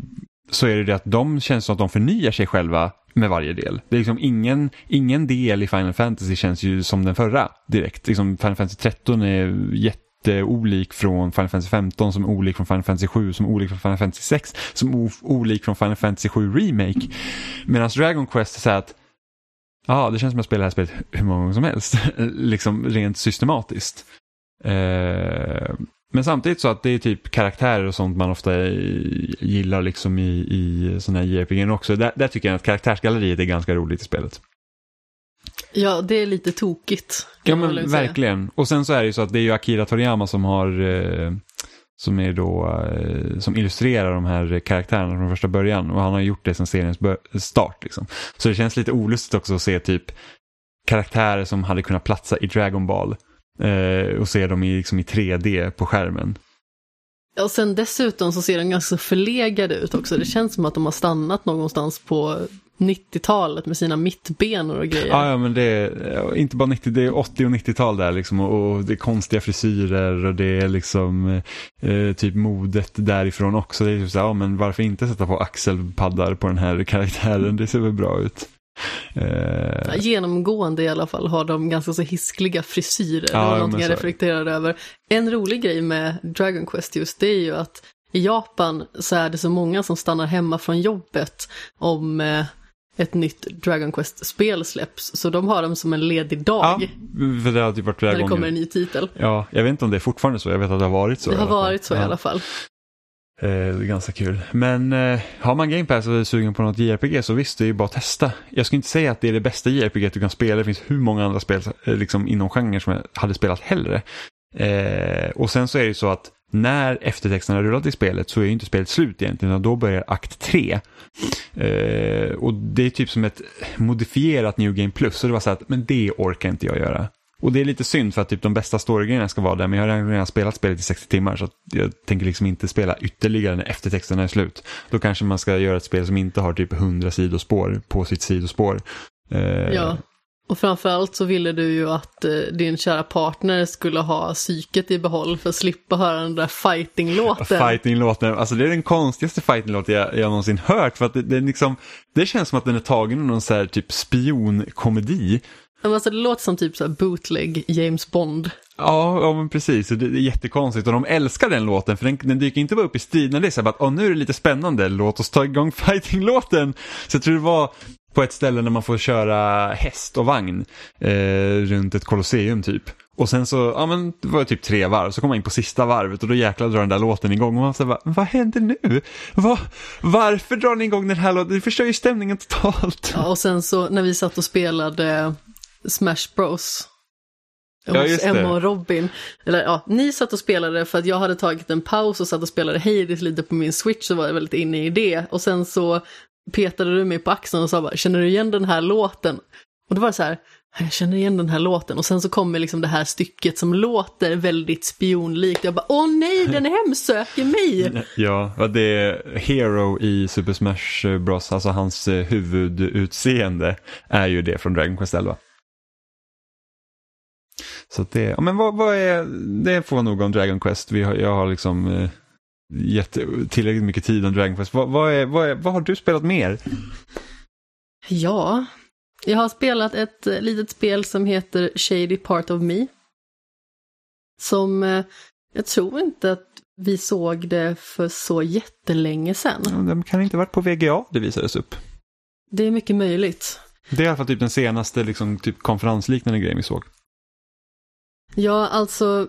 A: så är det det att de känns som att de förnyar sig själva med varje del. Det är liksom ingen, ingen del i Final Fantasy känns ju som den förra direkt. Liksom Final Fantasy 13 är jätteolik från Final Fantasy 15 som är olik från Final Fantasy 7 som är olik från Final Fantasy 6 som är olik från Final Fantasy 7 Remake. Medan Dragon Quest är så att ja, det känns som att jag spelar det här spelet hur många gånger som helst. liksom rent systematiskt. Eh, men samtidigt så att det är typ karaktärer och sånt man ofta gillar liksom i, i sådana här JRPG också. Där, där tycker jag att karaktärsgalleriet är ganska roligt i spelet.
B: Ja, det är lite tokigt.
A: Ja, men verkligen. Och sen så är det ju så att det är ju Akira Toriyama som har eh, som är då eh, som illustrerar de här karaktärerna från första början och han har gjort det sedan seriens start. Liksom. Så det känns lite olustigt också att se typ karaktärer som hade kunnat platsa i Dragon Ball eh, och se dem i, liksom, i 3D på skärmen.
B: Och sen dessutom så ser de ganska förlegade ut också. Det känns som att de har stannat någonstans på 90-talet med sina mittbenor och grejer.
A: Ja, ja men det är inte bara 90, det är 80 och 90-tal där liksom och, och, det är konstiga frisyrer och det är liksom eh, typ modet därifrån också. Det är typ så ja men varför inte sätta på axelpaddar på den här karaktären, det ser väl bra ut.
B: Eh... Genomgående i alla fall har de ganska så hiskliga frisyrer. Ja, det var någonting jag reflekterade över. En rolig grej med Dragon Quest just det är ju att i Japan så är det så många som stannar hemma från jobbet om eh, ett nytt Dragon Quest-spel släpps. Så de har dem som en ledig dag. Ja,
A: för det har typ varit flera
B: När
A: det
B: kommer en ny titel.
A: Ja, jag vet inte om det är fortfarande så. Jag vet att det har varit så.
B: Det har varit så ja. i alla fall.
A: Eh, det är ganska kul. Men eh, har man Game Pass och är sugen på något JRPG så visst, det är ju bara att testa. Jag skulle inte säga att det är det bästa JRPG du kan spela. Det finns hur många andra spel eh, liksom, inom genren som jag hade spelat hellre. Eh, och sen så är det ju så att när eftertexterna rullat i spelet så är ju inte spelet slut egentligen, utan då börjar akt 3. Eh, och det är typ som ett modifierat New Game Plus, så det var så att men det orkar inte jag göra. Och det är lite synd för att typ de bästa storygrejerna ska vara där, men jag har redan spelat spelet i 60 timmar så jag tänker liksom inte spela ytterligare när eftertexterna är slut. Då kanske man ska göra ett spel som inte har typ 100 sidospår på sitt sidospår.
B: Eh, ja, och framförallt så ville du ju att eh, din kära partner skulle ha psyket i behåll för att slippa höra den där fighting-låten.
A: Fighting-låten, alltså det är den konstigaste fighting-låten jag, jag någonsin hört. För att det, det, är liksom, det känns som att den är tagen ur någon så här typ spionkomedi.
B: Men alltså det låter som typ så här bootleg James Bond.
A: Ja, ja men precis. Det, är jättekonstigt och de älskar den låten för den, den dyker inte bara upp i strid när det är så här att nu är det lite spännande, låt oss ta igång fighting-låten. Så jag tror det var på ett ställe när man får köra häst och vagn eh, runt ett kolosseum typ. Och sen så, ja men det var typ tre varv, så kom man in på sista varvet och då jäklar drar den där låten igång och man säger vad händer nu? Va, varför drar ni igång den här låten? Det förstör ju stämningen totalt.
B: Ja, och sen så när vi satt och spelade Smash Bros. Hos ja, Emma och Robin. Eller ja, ni satt och spelade för att jag hade tagit en paus och satt och spelade Hades lite på min switch och var väldigt inne i det. Och sen så petade du mig på axeln och sa bara, känner du igen den här låten? Och då var det så här, jag känner igen den här låten och sen så kommer liksom det här stycket som låter väldigt spionlikt. Jag bara, åh nej, den hemsöker mig!
A: Ja, det är Hero i Super Smash Bros, alltså hans eh, huvudutseende är ju det från Dragon Quest 11. Så det, ja, men vad, vad är, det får nog om Dragon Quest. Vi har, jag har liksom eh, gett tillräckligt mycket tid om Dragon Quest. Vad, vad, är, vad, är, vad har du spelat mer?
B: Ja, jag har spelat ett litet spel som heter Shady Part of Me. Som eh, jag tror inte att vi såg det för så jättelänge sedan. Ja,
A: de kan inte ha varit på VGA det visades upp.
B: Det är mycket möjligt.
A: Det är i alla fall typ den senaste liksom, typ konferensliknande grejen vi såg.
B: Ja, alltså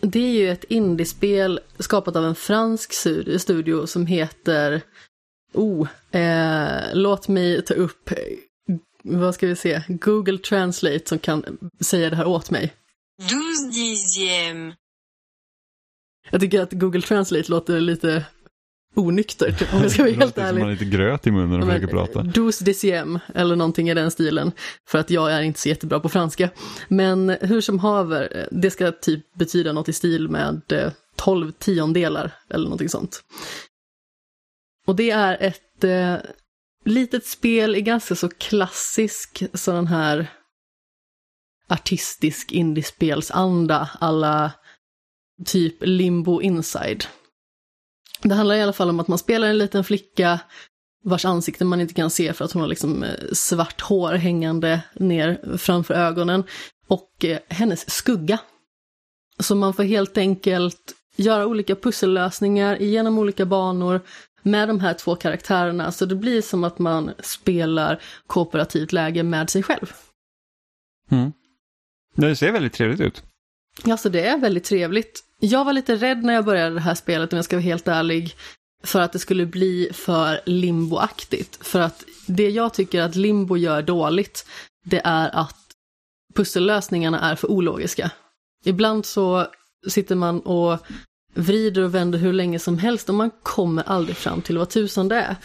B: det är ju ett indiespel skapat av en fransk studio som heter Oh, eh, låt mig ta upp, vad ska vi se, Google Translate som kan säga det här åt mig. 12 dixième. Jag tycker att Google Translate låter lite onykter, typ, om jag ska vara helt ärlig.
A: Man har lite gröt i munnen och försöker prata.
B: Douze deciem, eller någonting i den stilen. För att jag är inte så jättebra på franska. Men hur som haver, det ska typ betyda något i stil med 12 eh, tiondelar, eller någonting sånt. Och det är ett eh, litet spel i ganska så klassisk sådan här artistisk indiespelsanda, alla typ Limbo Inside. Det handlar i alla fall om att man spelar en liten flicka vars ansikte man inte kan se för att hon har liksom eh, svart hår hängande ner framför ögonen och eh, hennes skugga. Så man får helt enkelt göra olika pussellösningar genom olika banor med de här två karaktärerna, så det blir som att man spelar kooperativt läge med sig själv.
A: Mm. Det ser väldigt trevligt ut.
B: Alltså det är väldigt trevligt. Jag var lite rädd när jag började det här spelet om jag ska vara helt ärlig. För att det skulle bli för limboaktigt. För att det jag tycker att limbo gör dåligt, det är att pussellösningarna är för ologiska. Ibland så sitter man och vrider och vänder hur länge som helst och man kommer aldrig fram till vad tusan det är.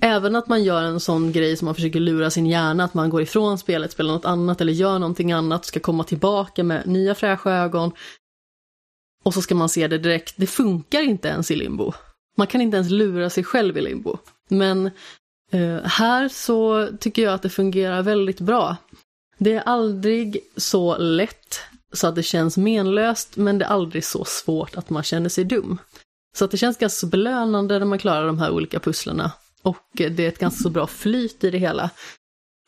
B: Även att man gör en sån grej som man försöker lura sin hjärna, att man går ifrån spelet, spelar något annat eller gör någonting annat, ska komma tillbaka med nya fräscha ögon. Och så ska man se det direkt. Det funkar inte ens i limbo. Man kan inte ens lura sig själv i limbo. Men eh, här så tycker jag att det fungerar väldigt bra. Det är aldrig så lätt så att det känns menlöst, men det är aldrig så svårt att man känner sig dum. Så att det känns ganska belönande när man klarar de här olika pusslerna. Och det är ett ganska så bra flyt i det hela.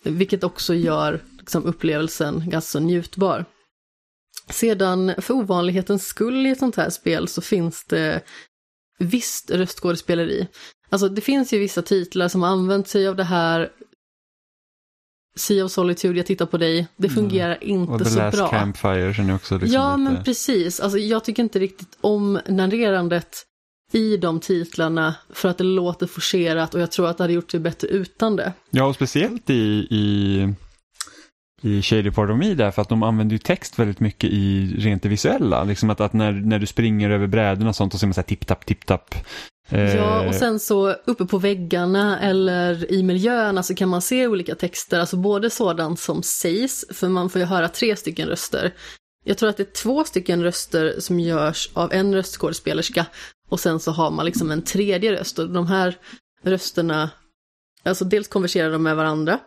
B: Vilket också gör liksom, upplevelsen ganska så njutbar. Sedan, för ovanlighetens skull i ett sånt här spel, så finns det visst röstskådespeleri. Alltså det finns ju vissa titlar som har använt sig av det här Sea of Solitude, jag tittar på dig, det mm. fungerar mm. inte
A: och the
B: så
A: last
B: bra.
A: Campfire känner jag också liksom
B: Ja,
A: lite...
B: men precis. Alltså, jag tycker inte riktigt om narrerandet i de titlarna för att det låter forcerat och jag tror att det hade gjort sig bättre utan det.
A: Ja, och speciellt i, i, i Shady Part of Me därför att de använder ju text väldigt mycket i rent det visuella. Liksom att, att när, när du springer över brädorna och sånt och ser man så här tipp-tapp, tipp-tapp.
B: Ja, och eh, sen så uppe på väggarna eller i miljöerna så kan man se olika texter, alltså både sådant som sägs, för man får ju höra tre stycken röster. Jag tror att det är två stycken röster som görs av en röstskådespelerska och sen så har man liksom en tredje röst och de här rösterna, alltså dels konverserar de med varandra,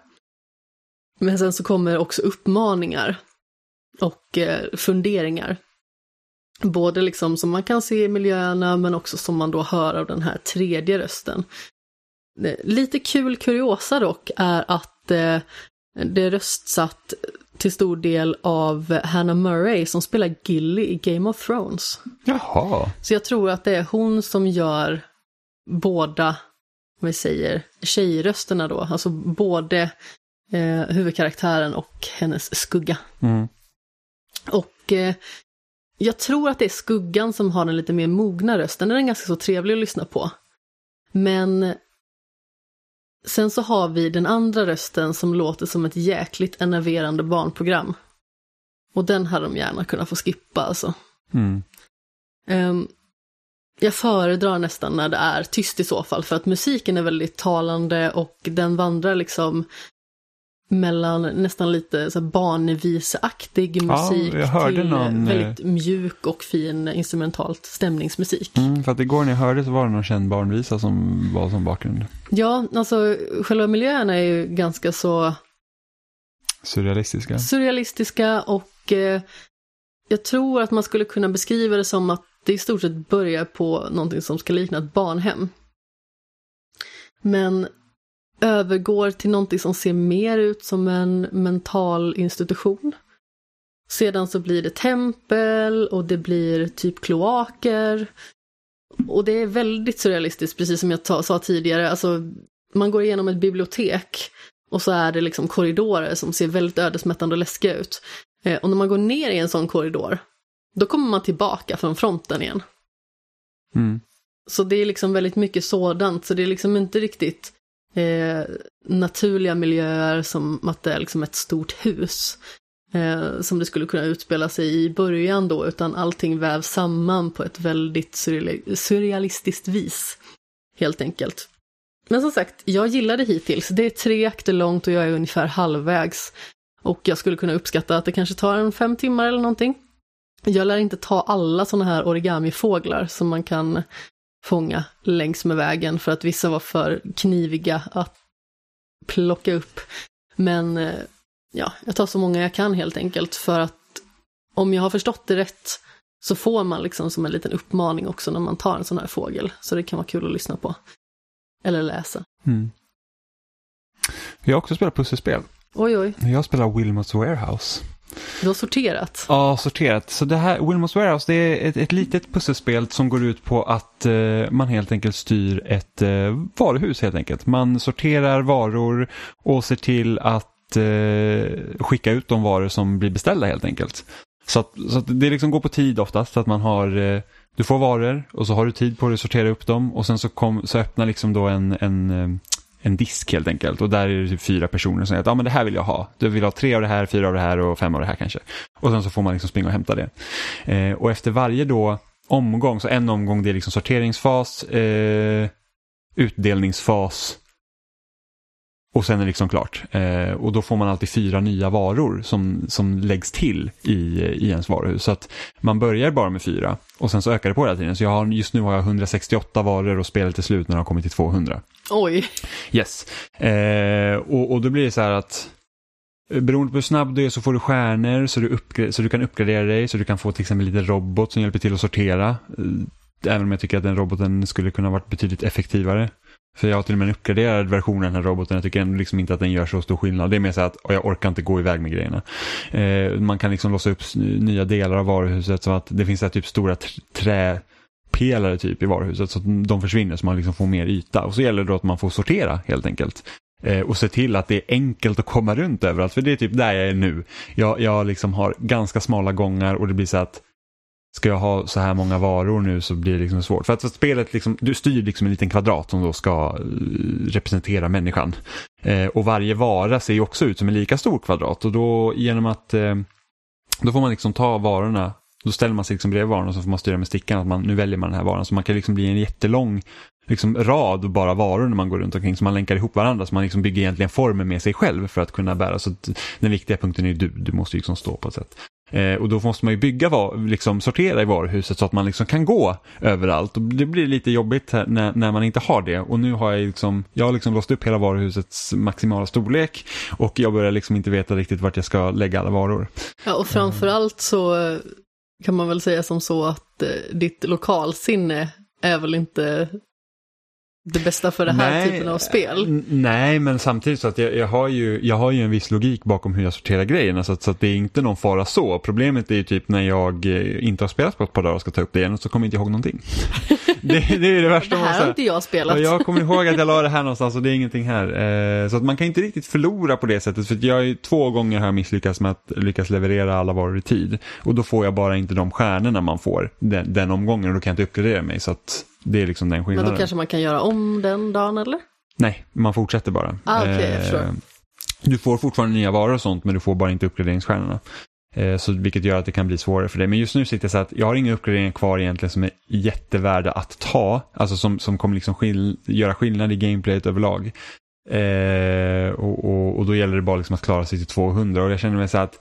B: men sen så kommer också uppmaningar och eh, funderingar. Både liksom som man kan se i miljöerna men också som man då hör av den här tredje rösten. Eh, lite kul kuriosa dock är att eh, det är röstsatt till stor del av Hannah Murray som spelar Gilly i Game of Thrones.
A: Jaha.
B: Så jag tror att det är hon som gör båda, vad vi säger, tjejrösterna då. Alltså både eh, huvudkaraktären och hennes skugga.
A: Mm.
B: Och eh, jag tror att det är skuggan som har den lite mer mogna rösten. Den är ganska så trevlig att lyssna på. Men sen så har vi den andra rösten som låter som ett jäkligt enerverande barnprogram. Och den hade de gärna kunnat få skippa alltså.
A: Mm.
B: Um, jag föredrar nästan när det är tyst i så fall, för att musiken är väldigt talande och den vandrar liksom mellan nästan lite så barnviseaktig musik
A: ja, till någon...
B: väldigt eh, mjuk och fin instrumentalt stämningsmusik.
A: Mm, för att igår när jag hörde så var det någon känd barnvisa som var som bakgrund.
B: Ja, alltså själva miljöerna är ju ganska så
A: surrealistiska.
B: Surrealistiska och eh, jag tror att man skulle kunna beskriva det som att det i stort sett börjar på någonting som ska likna ett barnhem. Men övergår till någonting som ser mer ut som en mental institution. Sedan så blir det tempel och det blir typ kloaker. Och det är väldigt surrealistiskt, precis som jag sa tidigare. Alltså, man går igenom ett bibliotek och så är det liksom korridorer som ser väldigt ödesmättande och läskiga ut. Eh, och när man går ner i en sån korridor, då kommer man tillbaka från fronten igen.
A: Mm.
B: Så det är liksom väldigt mycket sådant, så det är liksom inte riktigt eh, naturliga miljöer som att det är liksom ett stort hus. Eh, som det skulle kunna utspela sig i början då, utan allting vävs samman på ett väldigt surrealistiskt vis. Helt enkelt. Men som sagt, jag gillar det hittills. Det är tre akter långt och jag är ungefär halvvägs. Och jag skulle kunna uppskatta att det kanske tar en fem timmar eller någonting. Jag lär inte ta alla sådana här origamifåglar som man kan fånga längs med vägen för att vissa var för kniviga att plocka upp. Men eh, ja, jag tar så många jag kan helt enkelt för att om jag har förstått det rätt så får man liksom som en liten uppmaning också när man tar en sån här fågel. Så det kan vara kul att lyssna på. Eller läsa.
A: Mm. Jag har också spelat pusselspel.
B: Oj, oj.
A: Jag spelar Wilmots Warehouse.
B: Du har sorterat?
A: Ja, sorterat. Så det här, Wilmos Warehouse, det är ett, ett litet pusselspel som går ut på att eh, man helt enkelt styr ett eh, varuhus helt enkelt. Man sorterar varor och ser till att eh, skicka ut de varor som blir beställda helt enkelt. Så, att, så att det liksom går på tid oftast, så att man har, eh, du får varor och så har du tid på dig att sortera upp dem och sen så, kom, så öppnar liksom då en, en, eh, en disk helt enkelt och där är det typ fyra personer som säger att ah, men det här vill jag ha. Du vill ha tre av det här, fyra av det här och fem av det här kanske. Och sen så får man liksom springa och hämta det. Eh, och efter varje då omgång, så en omgång det är liksom sorteringsfas, eh, utdelningsfas och sen är det liksom klart. Eh, och då får man alltid fyra nya varor som, som läggs till i, i ens varuhus. Så att man börjar bara med fyra och sen så ökar det på hela tiden. Så jag har, just nu har jag 168 varor och spelet är slut när det har kommit till 200.
B: Oj.
A: Yes. Eh, och, och då blir det så här att eh, Beroende på hur snabb du är så får du stjärnor så du, så du kan uppgradera dig, så du kan få till exempel lite robot som hjälper till att sortera. Eh, även om jag tycker att den roboten skulle kunna varit betydligt effektivare. För jag har till och med en uppgraderad version av den här roboten. Jag tycker ändå liksom inte att den gör så stor skillnad. Det är mer så att jag orkar inte gå iväg med grejerna. Eh, man kan liksom låsa upp nya delar av varuhuset så att det finns så typ stora träpelare typ i varuhuset så att de försvinner så man liksom får mer yta. Och så gäller det då att man får sortera helt enkelt. Eh, och se till att det är enkelt att komma runt överallt. För det är typ där jag är nu. Jag, jag liksom har ganska smala gångar och det blir så att ska jag ha så här många varor nu så blir det liksom svårt. För att, för spelet, liksom, du styr liksom en liten kvadrat som då ska eh, representera människan. Eh, och varje vara ser ju också ut som en lika stor kvadrat och då genom att eh, då får man liksom ta varorna då ställer man sig liksom bredvid varorna och så får man styra med stickan att man, nu väljer man den här varan. Så man kan liksom bli en jättelång liksom, rad bara varor när man går runt omkring. Så man länkar ihop varandra så man liksom bygger egentligen formen med sig själv för att kunna bära. Så den viktiga punkten är du, du måste liksom stå på ett sätt. Eh, och då måste man ju bygga, liksom sortera i varuhuset så att man liksom kan gå överallt. Och det blir lite jobbigt när, när man inte har det. Och nu har jag liksom, jag har liksom låst upp hela varuhusets maximala storlek och jag börjar liksom inte veta riktigt vart jag ska lägga alla varor.
B: Ja, och framförallt så eh, kan man väl säga som så att eh, ditt lokalsinne är väl inte det bästa för den här nej, typen av spel.
A: Nej, men samtidigt så att jag, jag, har ju, jag har ju en viss logik bakom hur jag sorterar grejerna så att, så att det är inte någon fara så. Problemet är ju typ när jag eh, inte har spelat på ett par dagar och ska ta upp det igen och så kommer jag inte ihåg någonting. det, det är det värsta.
B: Det här har inte jag spelat.
A: jag kommer ihåg att jag la det här någonstans och det är ingenting här. Eh, så att man kan inte riktigt förlora på det sättet för jag är, två gånger har jag misslyckats med att lyckas leverera alla varor i tid. Och då får jag bara inte de stjärnorna man får den, den omgången och då kan jag inte uppgradera mig. Så att det är liksom den skillnaden.
B: Men då kanske man kan göra om den dagen eller?
A: Nej, man fortsätter bara.
B: Ah, okay, eh,
A: du får fortfarande nya varor och sånt men du får bara inte uppgraderingsstjärnorna. Eh, så, vilket gör att det kan bli svårare för dig. Men just nu sitter jag så att jag har inga uppgraderingar kvar egentligen som är jättevärda att ta. Alltså som, som kommer liksom skill göra skillnad i gameplayet överlag. Eh, och, och, och, då gäller det bara liksom att klara sig till 200 och jag känner mig så att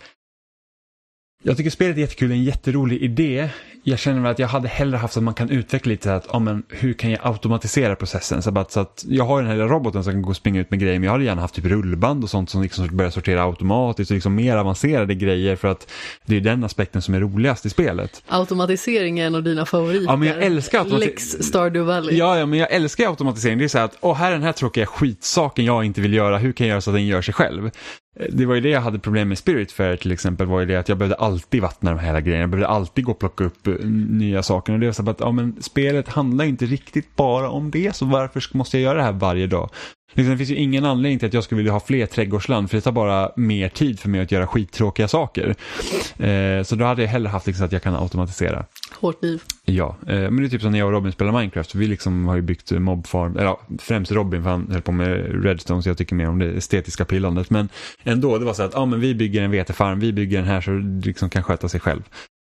A: jag tycker spelet är jättekul, en jätterolig idé jag känner väl att jag hade hellre haft att man kan utveckla lite så att, ja men hur kan jag automatisera processen? Så, att, så att jag har den här roboten som kan gå och springa ut med grejer men jag hade gärna haft typ rullband och sånt som liksom börjar sortera automatiskt och liksom mer avancerade grejer för att det är den aspekten som är roligast i spelet.
B: Automatisering är en av dina favoriter.
A: Ja men jag älskar automatisering.
B: Lex Stardew Valley.
A: Ja, ja men jag älskar automatisering. Det är så här att, åh här är den här tråkiga skitsaken jag inte vill göra, hur kan jag göra så att den gör sig själv? Eh, det var ju det jag hade problem med Spirit Fair till exempel, var ju det att jag behövde alltid vattna de här grejerna, jag behövde alltid gå och plocka upp eh, nya saker. Och det var så att ja, men spelet handlar inte riktigt bara om det, så varför måste jag göra det här varje dag? Liksom, det finns ju ingen anledning till att jag skulle vilja ha fler trädgårdsland för det tar bara mer tid för mig att göra skittråkiga saker. Eh, så då hade jag hellre haft liksom, att jag kan automatisera.
B: Hårt liv.
A: Ja, eh, men det är typ som när jag och Robin spelar Minecraft. Vi liksom har ju byggt mobfarm, eller ja, främst Robin för han höll på med Redstone så jag tycker mer om det estetiska pillandet. Men ändå, det var så att ja, men vi bygger en vetefarm, vi bygger den här så det liksom kan sköta sig själv.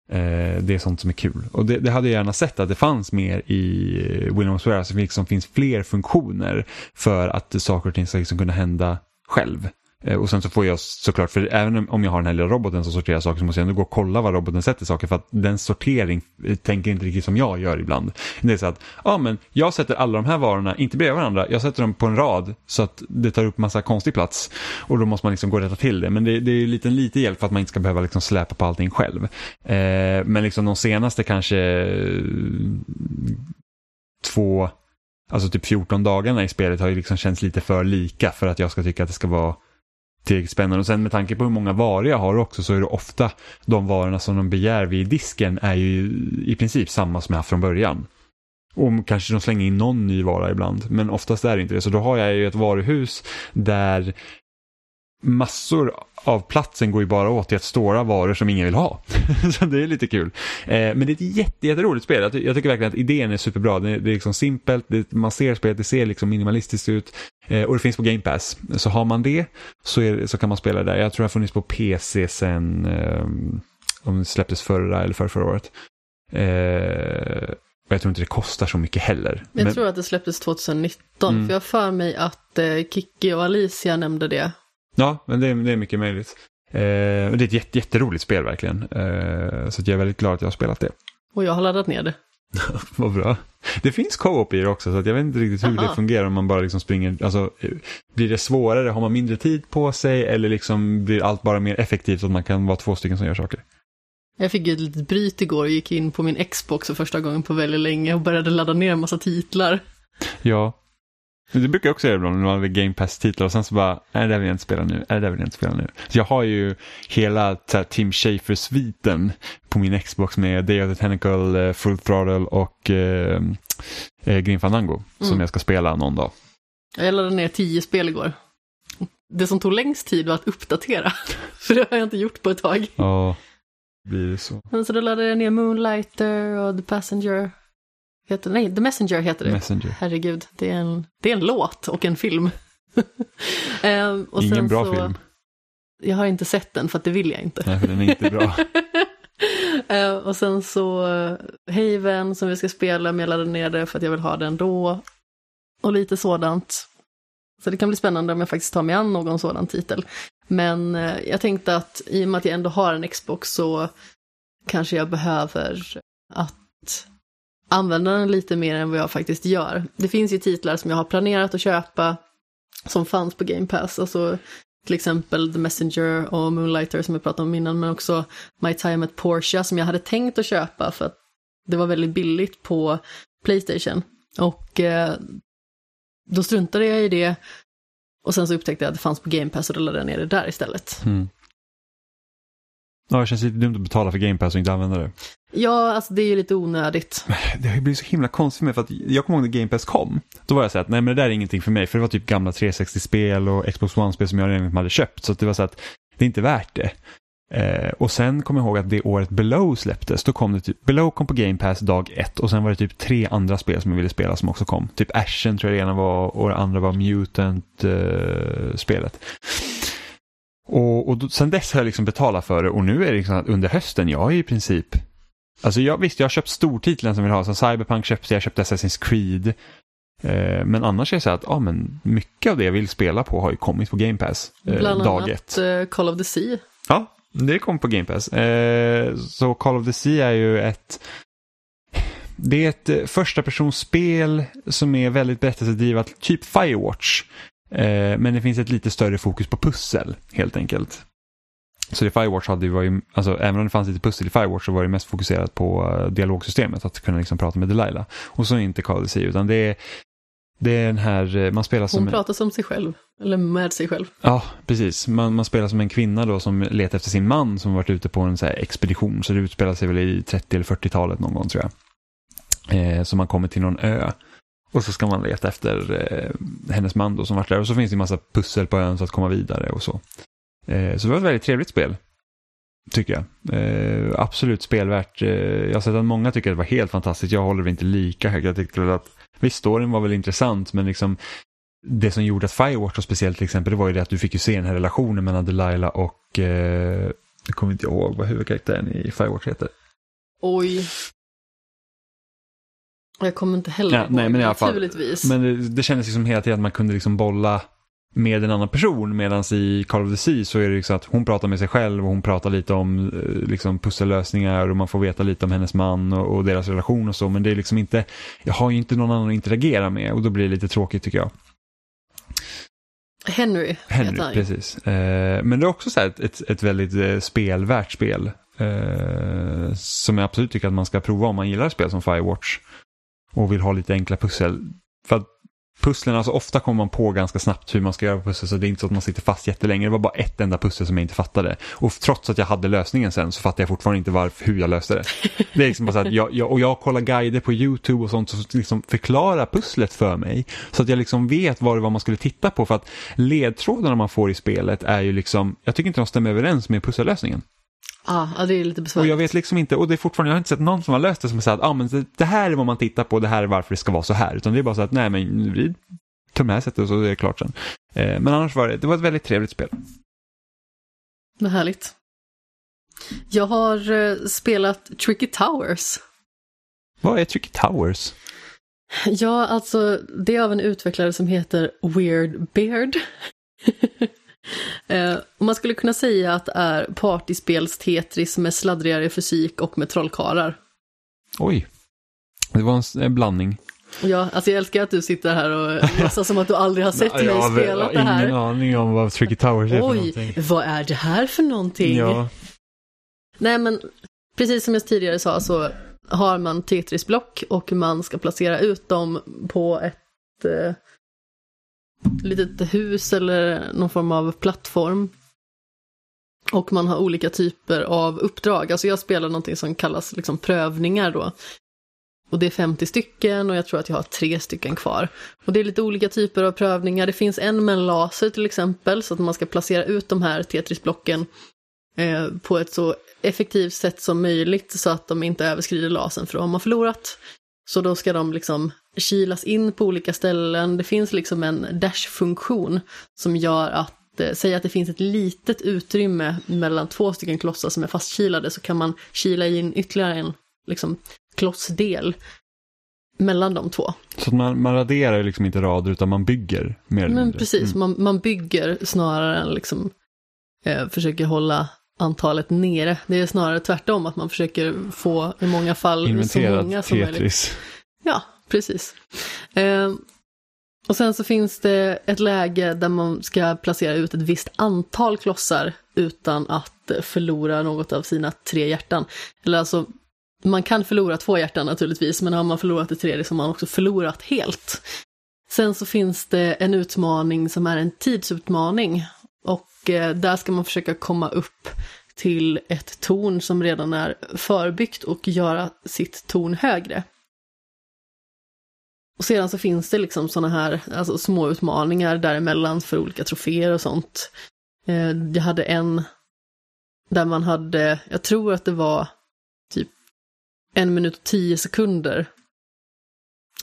A: Eh, det är sånt som är kul. Och det, det, hade jag gärna sett att det fanns mer i eh, William's Ware, alltså det liksom finns fler funktioner för att saker och ting ska liksom kunna hända själv. Eh, och sen så får jag såklart, för även om jag har den här lilla roboten som sorterar saker så måste jag ändå gå och kolla vad roboten sätter saker för att den sortering eh, tänker inte riktigt som jag gör ibland. Det är så att, ja men jag sätter alla de här varorna, inte bredvid varandra, jag sätter dem på en rad så att det tar upp massa konstig plats. Och då måste man liksom gå och rätta till det. Men det, det är lite, lite hjälp för att man inte ska behöva liksom släpa på allting själv. Eh, men liksom de senaste kanske eh, två, alltså typ 14 dagarna i spelet har ju liksom känts lite för lika för att jag ska tycka att det ska vara tillräckligt spännande. Och sen med tanke på hur många varor jag har också så är det ofta de varorna som de begär vid disken är ju i princip samma som jag haft från början. Och kanske de slänger in någon ny vara ibland, men oftast är det inte det. Så då har jag ju ett varuhus där massor av platsen går ju bara åt till att stora varor som ingen vill ha. så det är lite kul. Eh, men det är ett jätte, jätteroligt spel. Jag, tycker verkligen att idén är superbra. Det är, liksom simpelt, man ser spelet, det ser liksom minimalistiskt ut. Eh, och det finns på Game Pass. Så har man det så, är, så kan man spela där. Jag tror det har funnits på PC sen, eh, om det släpptes förra eller för förra året. Eh, och jag tror inte det kostar så mycket heller.
B: Jag men... tror att det släpptes 2019, mm. för jag för mig att eh, Kiki och Alicia nämnde det
A: Ja, men det är, det är mycket möjligt. Eh, det är ett jätte, jätteroligt spel verkligen. Eh, så jag är väldigt glad att jag har spelat det.
B: Och jag har laddat ner det.
A: Vad bra. Det finns co-op i det också, så jag vet inte riktigt hur Aha. det fungerar om man bara liksom springer. Alltså, blir det svårare, har man mindre tid på sig eller liksom blir allt bara mer effektivt så att man kan vara två stycken som gör saker?
B: Jag fick ett litet bryt igår och gick in på min Xbox för första gången på väldigt länge och började ladda ner en massa titlar.
A: Ja, det brukar jag också göra ibland när man vill Game Pass-titlar och sen så bara, är det där vill jag inte spela nu, är det där vill jag inte spela nu. Så jag har ju hela här, Tim Schafer-sviten på min Xbox med Day of the Tentacle, uh, Full Throttle och uh, uh, Grim Fandango mm. som jag ska spela någon dag.
B: Jag laddade ner tio spel igår. Det som tog längst tid var att uppdatera, för det har jag inte gjort på ett tag.
A: Ja, blir det så.
B: Men så då laddade jag ner Moonlighter och The Passenger Heter, nej, The Messenger heter det.
A: Messenger.
B: Herregud, det är en, det är en låt och en film.
A: ehm, och Ingen bra så, film.
B: Jag har inte sett den för att det vill jag inte.
A: Nej, för den är inte bra.
B: ehm, och sen så Haven som vi ska spela, men jag laddade ner det för att jag vill ha den då. Och lite sådant. Så det kan bli spännande om jag faktiskt tar mig an någon sådan titel. Men eh, jag tänkte att i och med att jag ändå har en Xbox så kanske jag behöver att använda den lite mer än vad jag faktiskt gör. Det finns ju titlar som jag har planerat att köpa som fanns på Game Pass, alltså till exempel The Messenger och Moonlighter som jag pratade om innan, men också My Time at Porsche som jag hade tänkt att köpa för att det var väldigt billigt på Playstation. Och eh, då struntade jag i det och sen så upptäckte jag att det fanns på Game Pass och då laddade jag ner det där istället.
A: Mm. Ja, det känns lite dumt att betala för Game Pass och inte använda det.
B: Ja, alltså det är ju lite onödigt.
A: Det har ju blivit så himla konstigt för mig för att jag kommer ihåg när Game Pass kom. Då var jag så att nej men det där är ingenting för mig för det var typ gamla 360-spel och Xbox One-spel som jag redan hade köpt. Så det var så att det är inte värt det. Eh, och sen kommer jag ihåg att det året Below släpptes, då kom det typ, Below kom på Game Pass dag ett och sen var det typ tre andra spel som jag ville spela som också kom. Typ Ashen tror jag det ena var och det andra var Mutant-spelet. Eh, och, och då, sen dess har jag liksom betalat för det och nu är det liksom att under hösten, jag är i princip Alltså jag, visst, jag har köpt stortitlen som vi har, som Cyberpunk köpte, jag köpte Assassin's Creed. Eh, men annars är det så att ah, men mycket av det jag vill spela på har ju kommit på Game Pass.
B: Eh, Bland dag annat. Eh, Call of the Sea.
A: Ja, det kom på Game Pass. Eh, så Call of the Sea är ju ett det är ett eh, första personspel som är väldigt berättelsedrivet, typ Firewatch. Eh, men det finns ett lite större fokus på pussel helt enkelt. Så det Firewatch hade var ju, alltså även om det fanns lite pussel i Firewatch så var det mest fokuserat på uh, dialogsystemet, att kunna liksom prata med Delilah. Och så inte Call of utan det är, det är den här, eh, man spelar som...
B: Hon pratar som sig själv, eller med sig själv.
A: Ja, precis. Man, man spelar som en kvinna då som letar efter sin man som varit ute på en så expedition, så det utspelar sig väl i 30 eller 40-talet någon gång tror jag. Eh, så man kommer till någon ö. Och så ska man leta efter eh, hennes man då som varit där. Och så finns det en massa pussel på ön så att komma vidare och så. Eh, så det var ett väldigt trevligt spel. Tycker jag. Eh, absolut spelvärt. Eh, jag har sett att många tycker att det var helt fantastiskt. Jag håller det inte lika högt. Jag tyckte att visst, storyn var väl intressant men liksom det som gjorde att Firewatch var speciellt till exempel det var ju det att du fick ju se den här relationen mellan Delilah och eh, jag kommer inte ihåg vad huvudkaraktären i Firewatch heter.
B: Oj. Jag kommer inte heller
A: ja, ihåg, nej, men i alla fall, naturligtvis. Men det, det kändes liksom hela tiden att man kunde liksom bolla med en annan person medan i Call of the Sea så är det liksom att hon pratar med sig själv och hon pratar lite om eh, liksom, pussellösningar och man får veta lite om hennes man och, och, deras relation och så men det är liksom inte, jag har ju inte någon annan att interagera med och då blir det lite tråkigt tycker jag.
B: Henry,
A: Henry precis. Eh, men det är också så ett, ett, ett, väldigt eh, spelvärt spel. Eh, som jag absolut tycker att man ska prova om man gillar spel som Firewatch. Och vill ha lite enkla pussel. För att pusslen, alltså ofta kommer man på ganska snabbt hur man ska göra pussel så det är inte så att man sitter fast jättelänge. Det var bara ett enda pussel som jag inte fattade. Och trots att jag hade lösningen sen så fattade jag fortfarande inte varför, hur jag löste det. Det är liksom bara så att jag, jag, och jag kollar guider på YouTube och sånt som liksom förklarar pusslet för mig. Så att jag liksom vet vad det var man skulle titta på för att ledtrådarna man får i spelet är ju liksom, jag tycker inte de stämmer överens med pussellösningen.
B: Ah, ja, det är lite besvärligt.
A: Och jag vet liksom inte, och det är fortfarande, jag har inte sett någon som har löst det som har sagt att ah, men det, det här är vad man tittar på, det här är varför det ska vara så här. Utan det är bara så att nej men vi tar med sättet och så är det klart sen. Eh, men annars var det, det var ett väldigt trevligt spel.
B: Vad härligt. Jag har eh, spelat Tricky Towers.
A: Vad är Tricky Towers?
B: Ja, alltså det är av en utvecklare som heter Weird Beard. eh, man skulle kunna säga att det är partyspels-Tetris med sladdrigare fysik och med trollkarlar.
A: Oj, det var en, en blandning.
B: Ja, alltså jag älskar att du sitter här och låtsas som att du aldrig har sett mig
A: jag
B: spela
A: har
B: det här.
A: ingen aning om vad Tricky Towers är för
B: Oj,
A: någonting.
B: vad är det här för någonting?
A: Ja,
B: Nej men precis som jag tidigare sa så har man Tetris-block och man ska placera ut dem på ett eh, litet hus eller någon form av plattform. Och man har olika typer av uppdrag. Alltså jag spelar någonting som kallas liksom prövningar då. Och det är 50 stycken och jag tror att jag har tre stycken kvar. Och det är lite olika typer av prövningar. Det finns en med en laser till exempel, så att man ska placera ut de här Tetris-blocken eh, på ett så effektivt sätt som möjligt så att de inte överskrider lasern, för då har man förlorat. Så då ska de liksom kilas in på olika ställen. Det finns liksom en dash-funktion som gör att, eh, säg att det finns ett litet utrymme mellan två stycken klossar som är fastkilade, så kan man kila in ytterligare en liksom, klossdel mellan de två.
A: så att man, man raderar liksom inte rader utan man bygger mer eller
B: Men
A: mindre.
B: precis,
A: Mm.
B: man, man bygger snarare än liksom eh, försöker hålla antalet nere. Det är snarare tvärtom, att man försöker få i många fall så många som möjligt.
A: Tetris.
B: Ja, precis. Eh, och sen så finns det ett läge där man ska placera ut ett visst antal klossar utan att förlora något av sina tre hjärtan. Eller alltså, man kan förlora två hjärtan naturligtvis, men har man förlorat det tredje så har man också förlorat helt. Sen så finns det en utmaning som är en tidsutmaning. Och eh, där ska man försöka komma upp till ett torn som redan är förbyggt och göra sitt torn högre. Och sedan så finns det liksom sådana här alltså små utmaningar däremellan för olika troféer och sånt. Eh, Jag hade en där man hade, jag tror att det var typ en minut och tio sekunder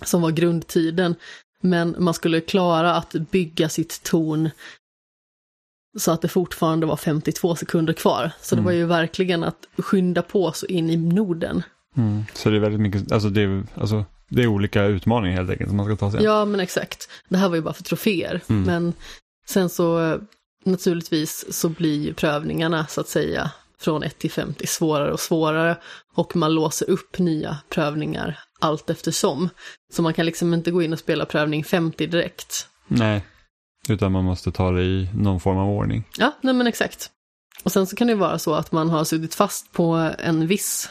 B: som var grundtiden. Men man skulle klara att bygga sitt torn så att det fortfarande var 52 sekunder kvar. Så det
A: Mm.
B: var ju verkligen att skynda på så in i Norden.
A: Mm. Så det är väldigt mycket, alltså det är, alltså det är olika utmaningar helt enkelt som man ska ta sig an.
B: Ja, men exakt. Det här var ju bara för troféer.
A: Mm.
B: Men sen så naturligtvis så blir ju prövningarna så att säga från 1 till 50 svårare och svårare. Och man låser upp nya prövningar allt eftersom. Så man kan liksom inte gå in och spela prövning 50 direkt.
A: Nej, utan man måste ta det i någon form av ordning.
B: Ja, nej men exakt. Och sen så kan det vara så att man har suttit fast på en viss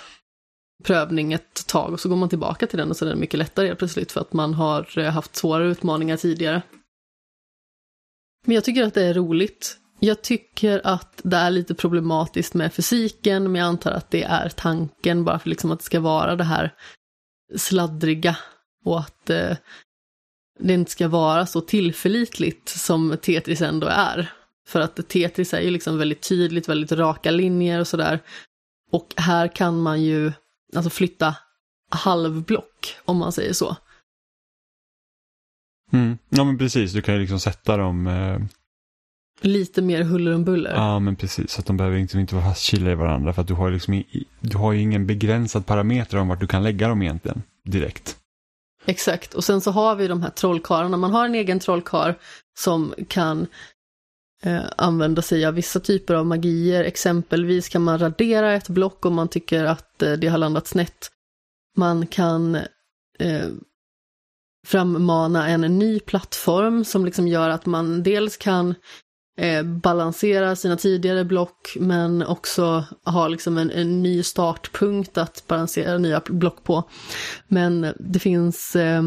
B: prövning ett tag och så går man tillbaka till den och så är den mycket lättare helt plötsligt för att man har eh, haft svårare utmaningar tidigare. Men jag tycker att det är roligt. Jag tycker att det är lite problematiskt med fysiken, men jag antar att det är tanken bara för liksom att det ska vara det här sladdriga och att eh, det inte ska vara så tillförlitligt som Tetris ändå är. För att Tetris är ju liksom väldigt tydligt, väldigt raka linjer och sådär. Och här kan man ju alltså flytta halvblock, om man säger så.
A: Mm. Ja men precis, du kan ju liksom sätta dem, eh,
B: Lite mer huller om buller.
A: ja men precis, så att de behöver liksom inte vara fastkilade i varandra för att du har liksom i, du har ju ingen begränsad parameter om vart du kan lägga dem egentligen direkt.
B: Exakt, och sen så har vi de här trollkarlarna. Man har en egen trollkar som kan eh, använda sig av vissa typer av magier. Exempelvis kan man radera ett block om man tycker att eh, det har landat snett. Man kan eh, frammana en ny plattform som liksom gör att man dels kan eh, balansera sina tidigare block men också ha liksom en, en ny startpunkt att balansera nya block på. Men det finns eh,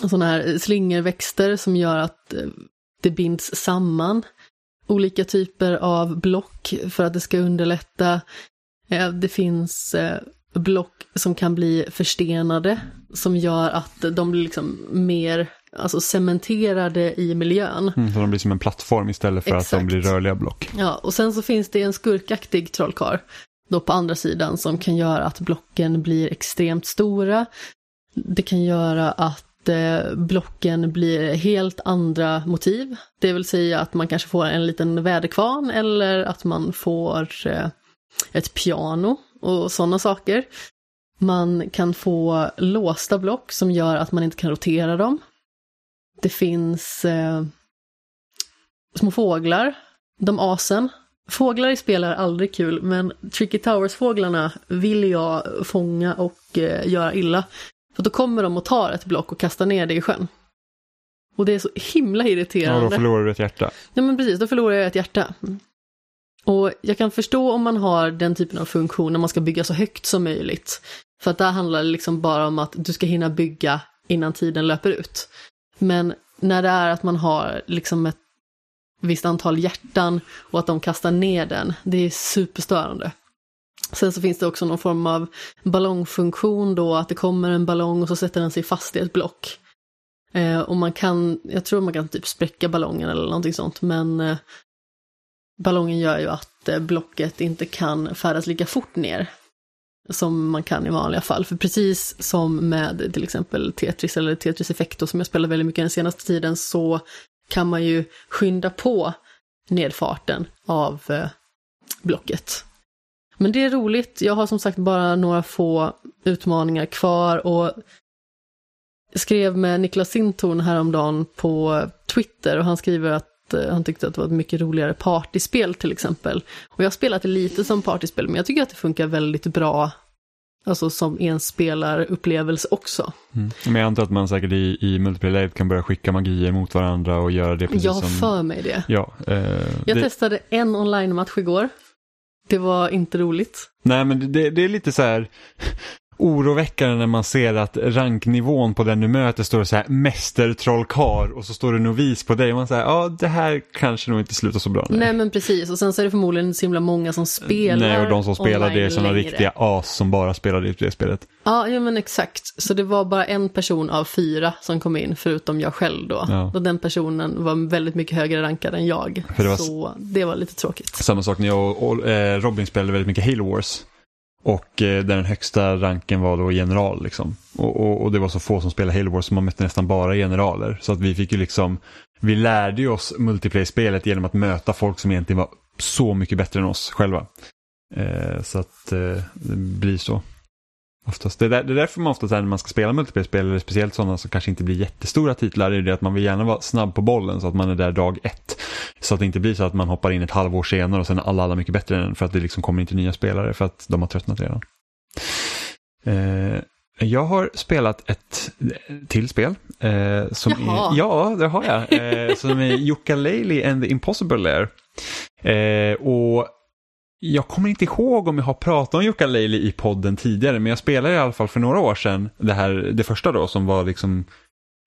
B: sådana här slingerväxter som gör att eh, det binds samman. Olika typer av block för att det ska underlätta. Eh, Det finns eh, block som kan bli förstenade, som gör att de blir liksom mer alltså cementerade i miljön.
A: Mm, så de blir som en plattform istället för att
B: Exakt.
A: de blir rörliga block.
B: Ja, och sen så finns det en skurkaktig trollkarl då på andra sidan som kan göra att blocken blir extremt stora. Det kan göra att Eh, blocken blir helt andra motiv. Det vill säga att man kanske får en liten väderkvarn eller att man får eh, ett piano och sådana saker. Man kan få låsta block som gör att man inte kan rotera dem. Det finns eh, små fåglar, de asen. Fåglar i spel är aldrig kul, men Tricky Towers-fåglarna vill jag fånga och eh, göra illa. För då kommer de och tar ett block och kastar ner det i sjön. Och det är så himla
A: Ja,
B: irriterande.
A: då förlorar du ett hjärta.
B: Ja men precis, då förlorar jag ett hjärta. Och jag kan förstå om man har den typen av funktion när man ska bygga så högt som möjligt. För att där handlar det liksom bara om att du ska hinna bygga innan tiden löper ut. Men när det är att man har liksom ett visst antal hjärtan och att de kastar ner den, det är superstörande. Sen så finns det också någon form av ballongfunktion då, att det kommer en ballong och så sätter den sig fast i ett block. Eh, och man kan, jag tror man kan typ spräcka ballongen eller någonting sånt, men eh, ballongen gör ju att eh, blocket inte kan färdas lika fort ner som man kan i vanliga fall. För precis som med till exempel Tetris eller Tetris Effecto som jag spelar väldigt mycket den senaste tiden så kan man ju skynda på nedfarten av eh, blocket. Men det är roligt. Jag har som sagt bara några få utmaningar kvar och jag skrev med Niklas Sintorn häromdagen på Twitter och han skriver att eh, han tyckte att det var ett mycket roligare partyspel till exempel. Och jag har spelat det lite som partyspel, men jag tycker att det funkar väldigt bra Alltså som enspelarupplevelse också.
A: Mm. Men jag antar att man säkert i, i multiplayer kan börja skicka magier mot varandra och göra det precis
B: Jag
A: som...
B: för mig det.
A: Ja, eh,
B: Jag
A: det...
B: testade en online-match igår. Det var inte roligt.
A: Nej men det, det är lite så här oroväckande när man ser att ranknivån på den du möter står så här mästertrollkar och så står det novis på dig och man säger ja det här kanske nog inte slutar så bra.
B: Nej. men precis, och sen så är det förmodligen så himla många som spelar
A: Nej och de som spelar det är sådana riktiga as som bara spelar det, det spelet.
B: Ja, ja men exakt. Så det var bara en person av fyra som kom in, förutom jag själv då.
A: Ja.
B: Och den personen var väldigt mycket högre rankad än jag.
A: Det var-
B: Så det var lite tråkigt.
A: Samma sak när jag och eh, Robin spelade väldigt mycket Halo Wars. Och eh, där den högsta ranken var då general liksom. Och, och, och det var så få som spelade Halo Wars så man mötte nästan bara generaler. Så att vi fick ju liksom, vi lärde ju oss multiplayer-spelet genom att möta folk som egentligen var så mycket bättre än oss själva. Eh, så att eh, det blir så. Oftast. Det, är där, det är därför man ofta så här, när man ska spela multiplayer-spel, eller speciellt sådana som kanske inte blir jättestora titlar, är det att man vill gärna vara snabb på bollen så att man är där dag ett. Så att det inte blir så att man hoppar in ett halvår senare och sen är alla, alla mycket bättre än en för att det liksom kommer inte nya spelare för att de har tröttnat redan. Eh, jag har spelat ett till spel. Eh, som
B: Jaha.
A: är, ja, det har jag. Eh, som är Yooka-Laylee and the Impossible Lair. Eh, och jag kommer inte ihåg om jag har pratat om Yooka Leili i podden tidigare, men jag spelade i alla fall för några år sedan det här, det första då som var liksom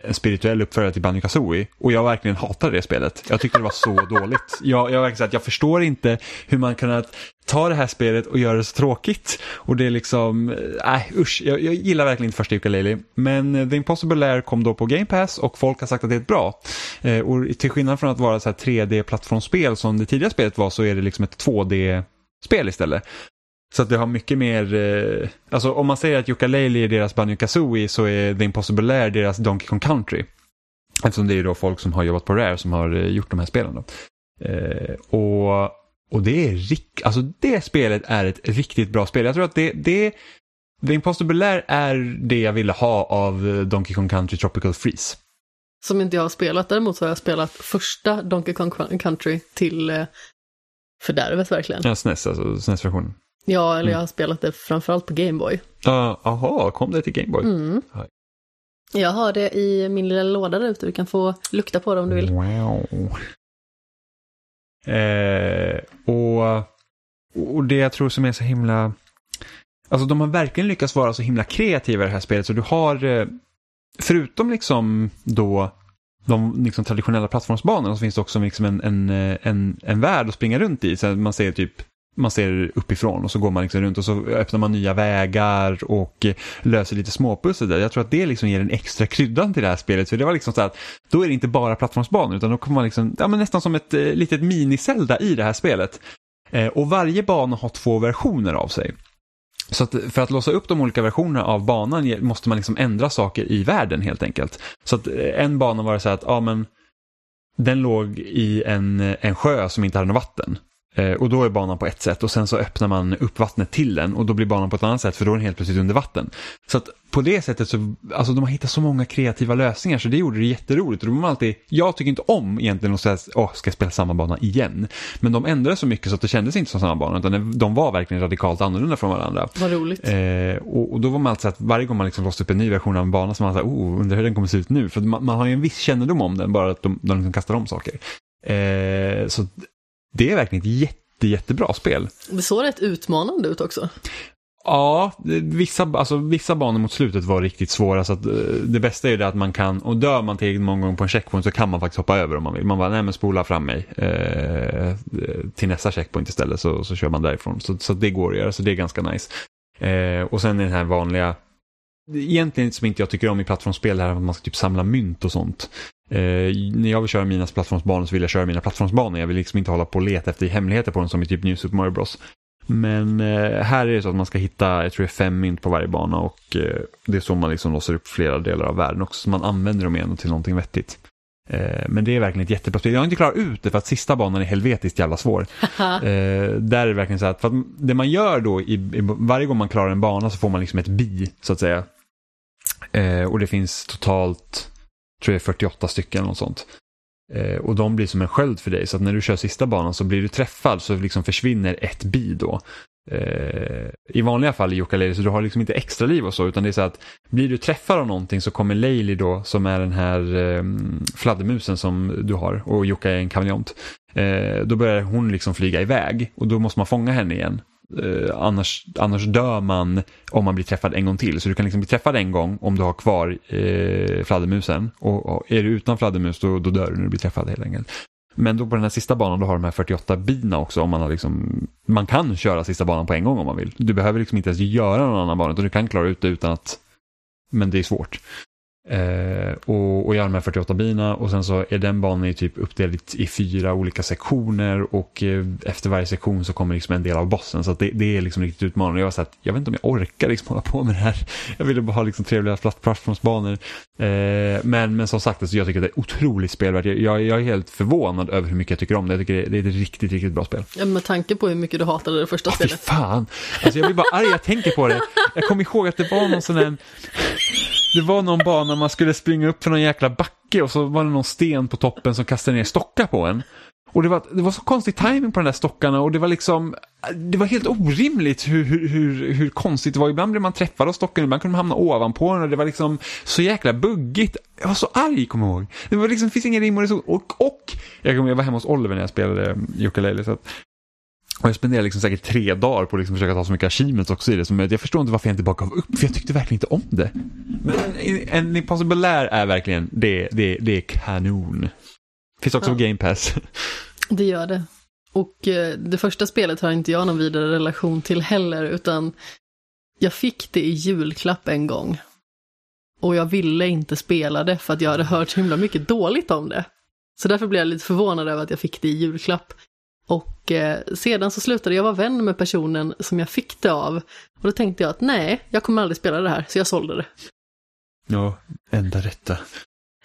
A: en spirituell uppföljare till Banjo Kazooie och jag verkligen hatade det spelet. Jag tyckte det var så dåligt. Jag, jag, verkligen så att jag förstår inte hur man kunnat ta det här spelet och göra det så tråkigt. Och det är liksom, nej usch, jag, jag gillar verkligen inte första Yooka-Laylee. Men The Impossible Lair kom då på Game Pass och folk har sagt att det är ett bra. Eh, och till skillnad från att vara så här 3D-plattformsspel som det tidigare spelet var så är det liksom ett 2D spel istället. Så att det har mycket mer, eh, alltså om man säger att Yooka-Laylee är deras Banjo Kazooie så är The Impossible Lair deras Donkey Kong Country. Eftersom det är då folk som har jobbat på Rare som har eh, gjort de här spelen då. Eh, och, och det är rik, alltså det spelet är ett riktigt bra spel. Jag tror att det, det The Impossible Lair är det jag ville ha av eh, Donkey Kong Country Tropical Freeze.
B: Som inte jag har spelat, däremot så har jag spelat första Donkey Kong Country till eh, fördärvet verkligen.
A: Ja, SNES, alltså SNES-versionen.
B: Ja, eller
A: Mm.
B: jag har spelat det framförallt på Gameboy.
A: Ja, Jaha, kom det till Gameboy?
B: Mm. Jag har det i min lilla låda där ute, du kan få lukta på det om du vill.
A: Wow. Eh, och, och det jag tror som är så himla... Alltså de har verkligen lyckats vara så himla kreativa i det här spelet. Så du har... Eh, förutom liksom då de liksom traditionella plattformsbanorna så finns det också liksom en, en, eh, en, en värld att springa runt i. Så man ser typ man ser uppifrån och så går man liksom runt och så öppnar man nya vägar och eh, löser lite småpussel där. Jag tror att det liksom ger en extra kryddan till det här spelet. För det var liksom så att då är det inte bara plattformsbanor utan då kommer man liksom, ja men nästan som ett eh, litet mini-Zelda i det här spelet. Eh, och varje bana har två versioner av sig. Så att för att låsa upp de olika versionerna av banan måste man liksom ändra saker i världen helt enkelt. Så att eh, en bana var det så här att, ja men den låg i en, eh, en sjö som inte hade något vatten. Eh, och då är banan på ett sätt och sen så öppnar man upp vattnet till den och då blir banan på ett annat sätt för då är den helt plötsligt under vatten. Så att på det sättet så, alltså de har hittat så många kreativa lösningar så det gjorde det jätteroligt. Och de alltid, jag tycker inte om egentligen att säga, åh, ska jag spela samma bana igen? Men de ändrade så mycket så att det kändes inte som samma bana utan de var verkligen radikalt annorlunda från varandra.
B: Vad roligt.
A: Eh, och, och, då var man alltså att varje gång man liksom låste upp en ny version av en bana så man såhär, oh, undrar hur den kommer se ut nu? För man, man har ju en viss kännedom om den, bara att de, de liksom kastar om saker. Eh, så det är verkligen ett jätte jätte, jättebra spel.
B: Det såg rätt utmanande ut också.
A: Ja, vissa, alltså, vissa banor mot slutet var riktigt svåra så att eh, det bästa är ju det att man kan, och dör man tillräckligt många gånger på en checkpoint så kan man faktiskt hoppa över om man vill. Man bara, nej men spola fram mig eh, till nästa checkpoint istället så, så kör man därifrån. Så, så det går att göra, så det är ganska nice. Eh, och sen är den här vanliga, egentligen som inte jag tycker om i plattformsspel, här att man ska typ samla mynt och sånt. Eh, när jag vill köra mina plattformsbanor så vill jag köra mina plattformsbanor. Jag vill liksom inte hålla på och leta efter hemligheter på dem som i typ New Super Mario Bros. Men eh, här är det så att man ska hitta, jag tror det är fem mynt på varje bana och eh, det är så man liksom låser upp flera delar av världen också. Så man använder dem igen till någonting vettigt. Eh, men det är verkligen ett jättebra spel. Jag har inte klarat ut det för att sista banan är helvetiskt jävla svår. eh, där är det verkligen så att, för att det man gör då, i, i, varje gång man klarar en bana så får man liksom ett bi, så att säga. Eh, och det finns totalt tror jag 48 stycken eller sånt. Eh, och de blir som en sköld för dig så att när du kör sista banan så blir du träffad så liksom försvinner ett bi då. Eh, I vanliga fall i Jokaleli så du har liksom inte extra liv och så utan det är så att blir du träffad av någonting så kommer Leili då som är den här eh, fladdermusen som du har och Jukka är en kameleont. Eh, då börjar hon liksom flyga iväg och då måste man fånga henne igen. Eh, annars, annars dör man om man blir träffad en gång till. Så du kan liksom bli träffad en gång om du har kvar eh, fladdermusen. Och, och, är du utan fladdermus då, då dör du när du blir träffad helt enkelt. Men då på den här sista banan då har de här 48 bina också. Om man, har liksom, man kan köra sista banan på en gång om man vill. Du behöver liksom inte ens göra någon annan bana utan du kan klara ut det utan att men det är svårt. Eh, och, och göra de här 48 bina och sen så är den banan typ uppdelad i fyra olika sektioner och eh, efter varje sektion så kommer liksom en del av bossen. Så det, det, är liksom riktigt utmanande. Jag var så att, jag vet inte om jag orkar liksom hålla på med det här. Jag ville bara ha liksom trevliga plattformsbanor. Eh, men, men som sagt, alltså, jag tycker det är otroligt spelvärt. Jag, jag, jag, är helt förvånad över hur mycket jag tycker om det. Jag tycker det, det är ett riktigt, riktigt bra spel.
B: Ja, med tanke på hur mycket du hatade det första
A: oh,
B: spelet.
A: Fan! Alltså jag blir bara arg, jag tänker på det. Jag kommer ihåg att det var någon sån här det var någon bana man skulle springa upp för någon jäkla backe och så var det någon sten på toppen som kastade ner stockar på en. Och det var, det var så konstig timing på de där stockarna och det var liksom, det var helt orimligt hur, hur, hur, hur konstigt det var. Ibland blev man träffad av stocken, ibland kunde man hamna ovanpå den och det var liksom så jäkla buggigt. Jag var så arg, kommer jag ihåg. Det var liksom, det finns ingen rim och reson. Och, och jag, jag var hemma hos Oliver när jag spelade ukulele så att och jag spenderade liksom säkert tre dagar på att liksom försöka ta så mycket achievements också i det. Som jag förstår inte varför jag inte bara gav upp, för jag tyckte verkligen inte om det. Men en, en Impossible Lair är verkligen, det, det, det är kanon. Finns också ja. på Game Pass.
B: Det gör det. Och eh, det första spelet har inte jag någon vidare relation till heller, utan jag fick det i julklapp en gång. Och jag ville inte spela det för att jag hade hört så himla mycket dåligt om det. Så därför blev jag lite förvånad över att jag fick det i julklapp. Och eh, sedan så slutade jag vara vän med personen som jag fick det av. Och då tänkte jag att nej, jag kommer aldrig spela det här, så jag sålde det.
A: Ja, enda rätta.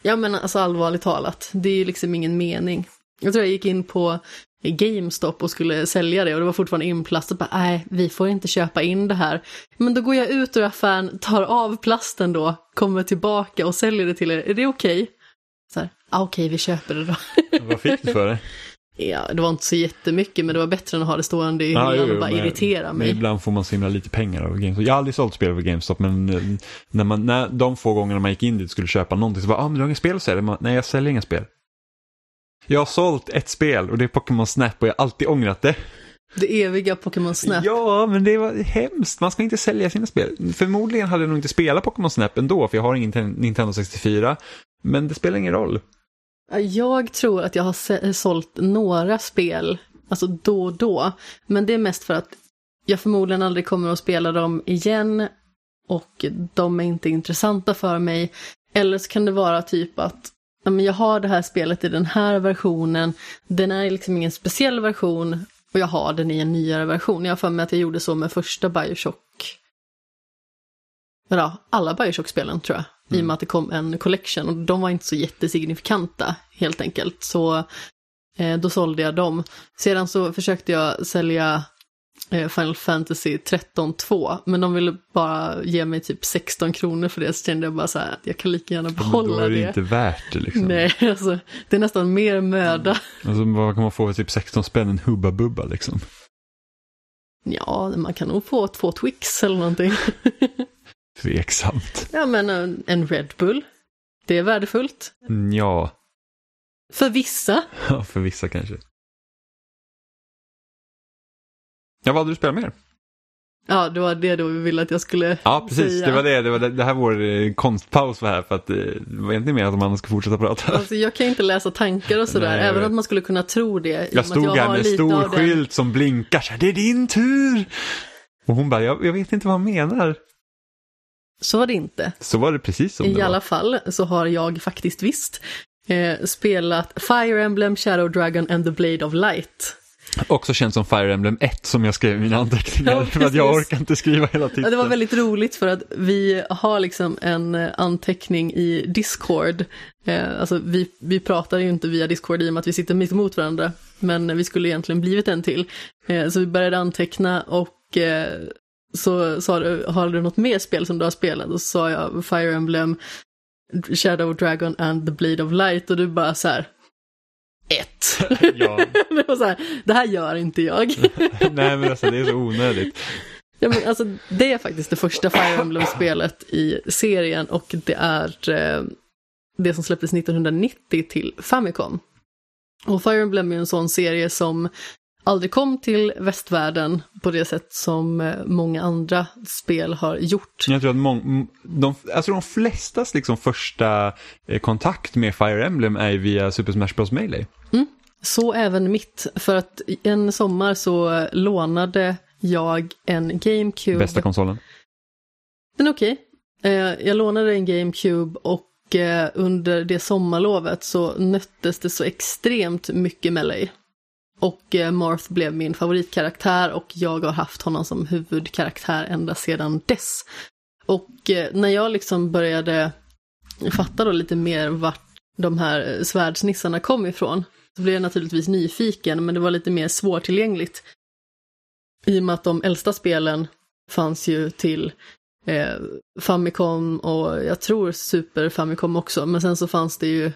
B: Ja men alltså allvarligt talat, det är ju liksom ingen mening. Jag tror jag gick in på GameStop och skulle sälja det och det var fortfarande inplastat. Bara, nej, vi får inte köpa in det här. Men då går jag ut ur affären, tar av plasten då, kommer tillbaka och säljer det till er. Är det okej? Okay? Så här, ah, okej, okay, vi köper det då.
A: Vad fick du för det?
B: Ja, det var inte så jättemycket men det var bättre än att ha det stående i hyllan ah, och bara irritera mig.
A: Men ibland får man så himla lite pengar av GameStop. Jag har aldrig sålt spel på GameStop men eh, när, man, när de få gångerna man gick in dit och skulle köpa någonting så var ah, men du har inga spel att sälja? Nej, jag säljer inga spel. Jag har sålt ett spel och det är Pokémon Snap och jag har alltid ångrat det.
B: Det eviga Pokémon Snap.
A: Ja, men det var hemskt. Man ska inte sälja sina spel. Förmodligen hade jag nog inte spelat Pokémon Snap ändå, för jag har ingen Nintendo 64. Men det spelar ingen roll.
B: Jag tror att jag har sålt några spel, alltså då och då. Men det är mest för att jag förmodligen aldrig kommer att spela dem igen och de är inte intressanta för mig. Eller så kan det vara typ att jag har det här spelet i den här versionen, den är liksom ingen speciell version och jag har den i en nyare version. Jag har för mig att jag gjorde så med första Bioshock. Ja, alla Bioshock-spelen tror jag. Mm. I och med att det kom en collection och de var inte så jättesignifikanta helt enkelt. Så eh, då sålde jag dem. Sedan så försökte jag sälja eh, Final Fantasy 13.2 men de ville bara ge mig typ 16 kronor för det så kände jag bara så här att jag kan lika gärna behålla det. Då
A: är det,
B: det.
A: inte värt det liksom.
B: Nej, alltså det är nästan mer möda.
A: Alltså vad kan man få för typ 16 spänn en Hubba Bubba liksom?
B: Ja, man kan nog få två Twix eller någonting.
A: Tveksamt.
B: Ja, men en, en Red Bull. Det är värdefullt.
A: Mm, ja.
B: För vissa.
A: Ja, för vissa kanske. Ja, vad hade du spelat mer?
B: Ja, det var det du ville att jag skulle
A: Ja, precis.
B: Säga.
A: Det var det. Det, var det, det här var vår eh, konstpaus för här för att eh, det var egentligen mer att man ska fortsätta prata.
B: Alltså, jag kan inte läsa tankar och sådär,
A: Nej,
B: även om man skulle kunna tro det.
A: Jag stod
B: jag
A: här med stor skylt som blinkar så här, det är din tur! Och hon bara, jag, jag vet inte vad han menar.
B: Så var det inte.
A: Så var det precis som
B: I
A: det var.
B: Alla fall så har jag faktiskt visst eh, spelat Fire Emblem, Shadow Dragon and the Blade of Light.
A: Också känt som Fire Emblem 1 som jag skrev i mina anteckningar. Ja, för att jag orkar inte skriva hela tiden.
B: Ja, det var väldigt roligt för att vi har liksom en eh, anteckning i Discord. Eh, alltså vi, vi pratar ju inte via Discord i och med att vi sitter mitt emot varandra. Men vi skulle egentligen blivit en till. Eh, så vi började anteckna och eh, så sa du, har du något mer spel som du har spelat? Och så sa jag Fire Emblem, Shadow Dragon and the Blade of Light och du bara så här, ett. Ja. det var så här, det här gör inte jag.
A: Nej men alltså det är så onödigt.
B: Ja, men alltså, det är faktiskt det första Fire Emblem-spelet i serien och det är eh, det som släpptes 1990 till Famicom. Och Fire Emblem är en sån serie som aldrig kom till västvärlden på det sätt som eh, många andra spel har gjort.
A: Jag tror att mång, de, alltså de flestas liksom första eh, kontakt med Fire Emblem är via Super Smash Bros Melee.
B: Mm, så även mitt, för att en sommar så lånade jag en GameCube.
A: Bästa konsolen?
B: Den är okej. Okay. Eh, jag lånade en GameCube och under det sommarlovet så nöttes det så extremt mycket Melee. Och eh, Marth blev min favoritkaraktär och jag har haft honom som huvudkaraktär ända sedan dess. Och eh, när jag liksom började fatta då lite mer vart de här eh, svärdsnissarna kom ifrån, så blev jag naturligtvis nyfiken, men det var lite mer svårtillgängligt. I och med att de äldsta spelen fanns ju till eh, Famicom och jag tror Super Famicom också, men sen så fanns det ju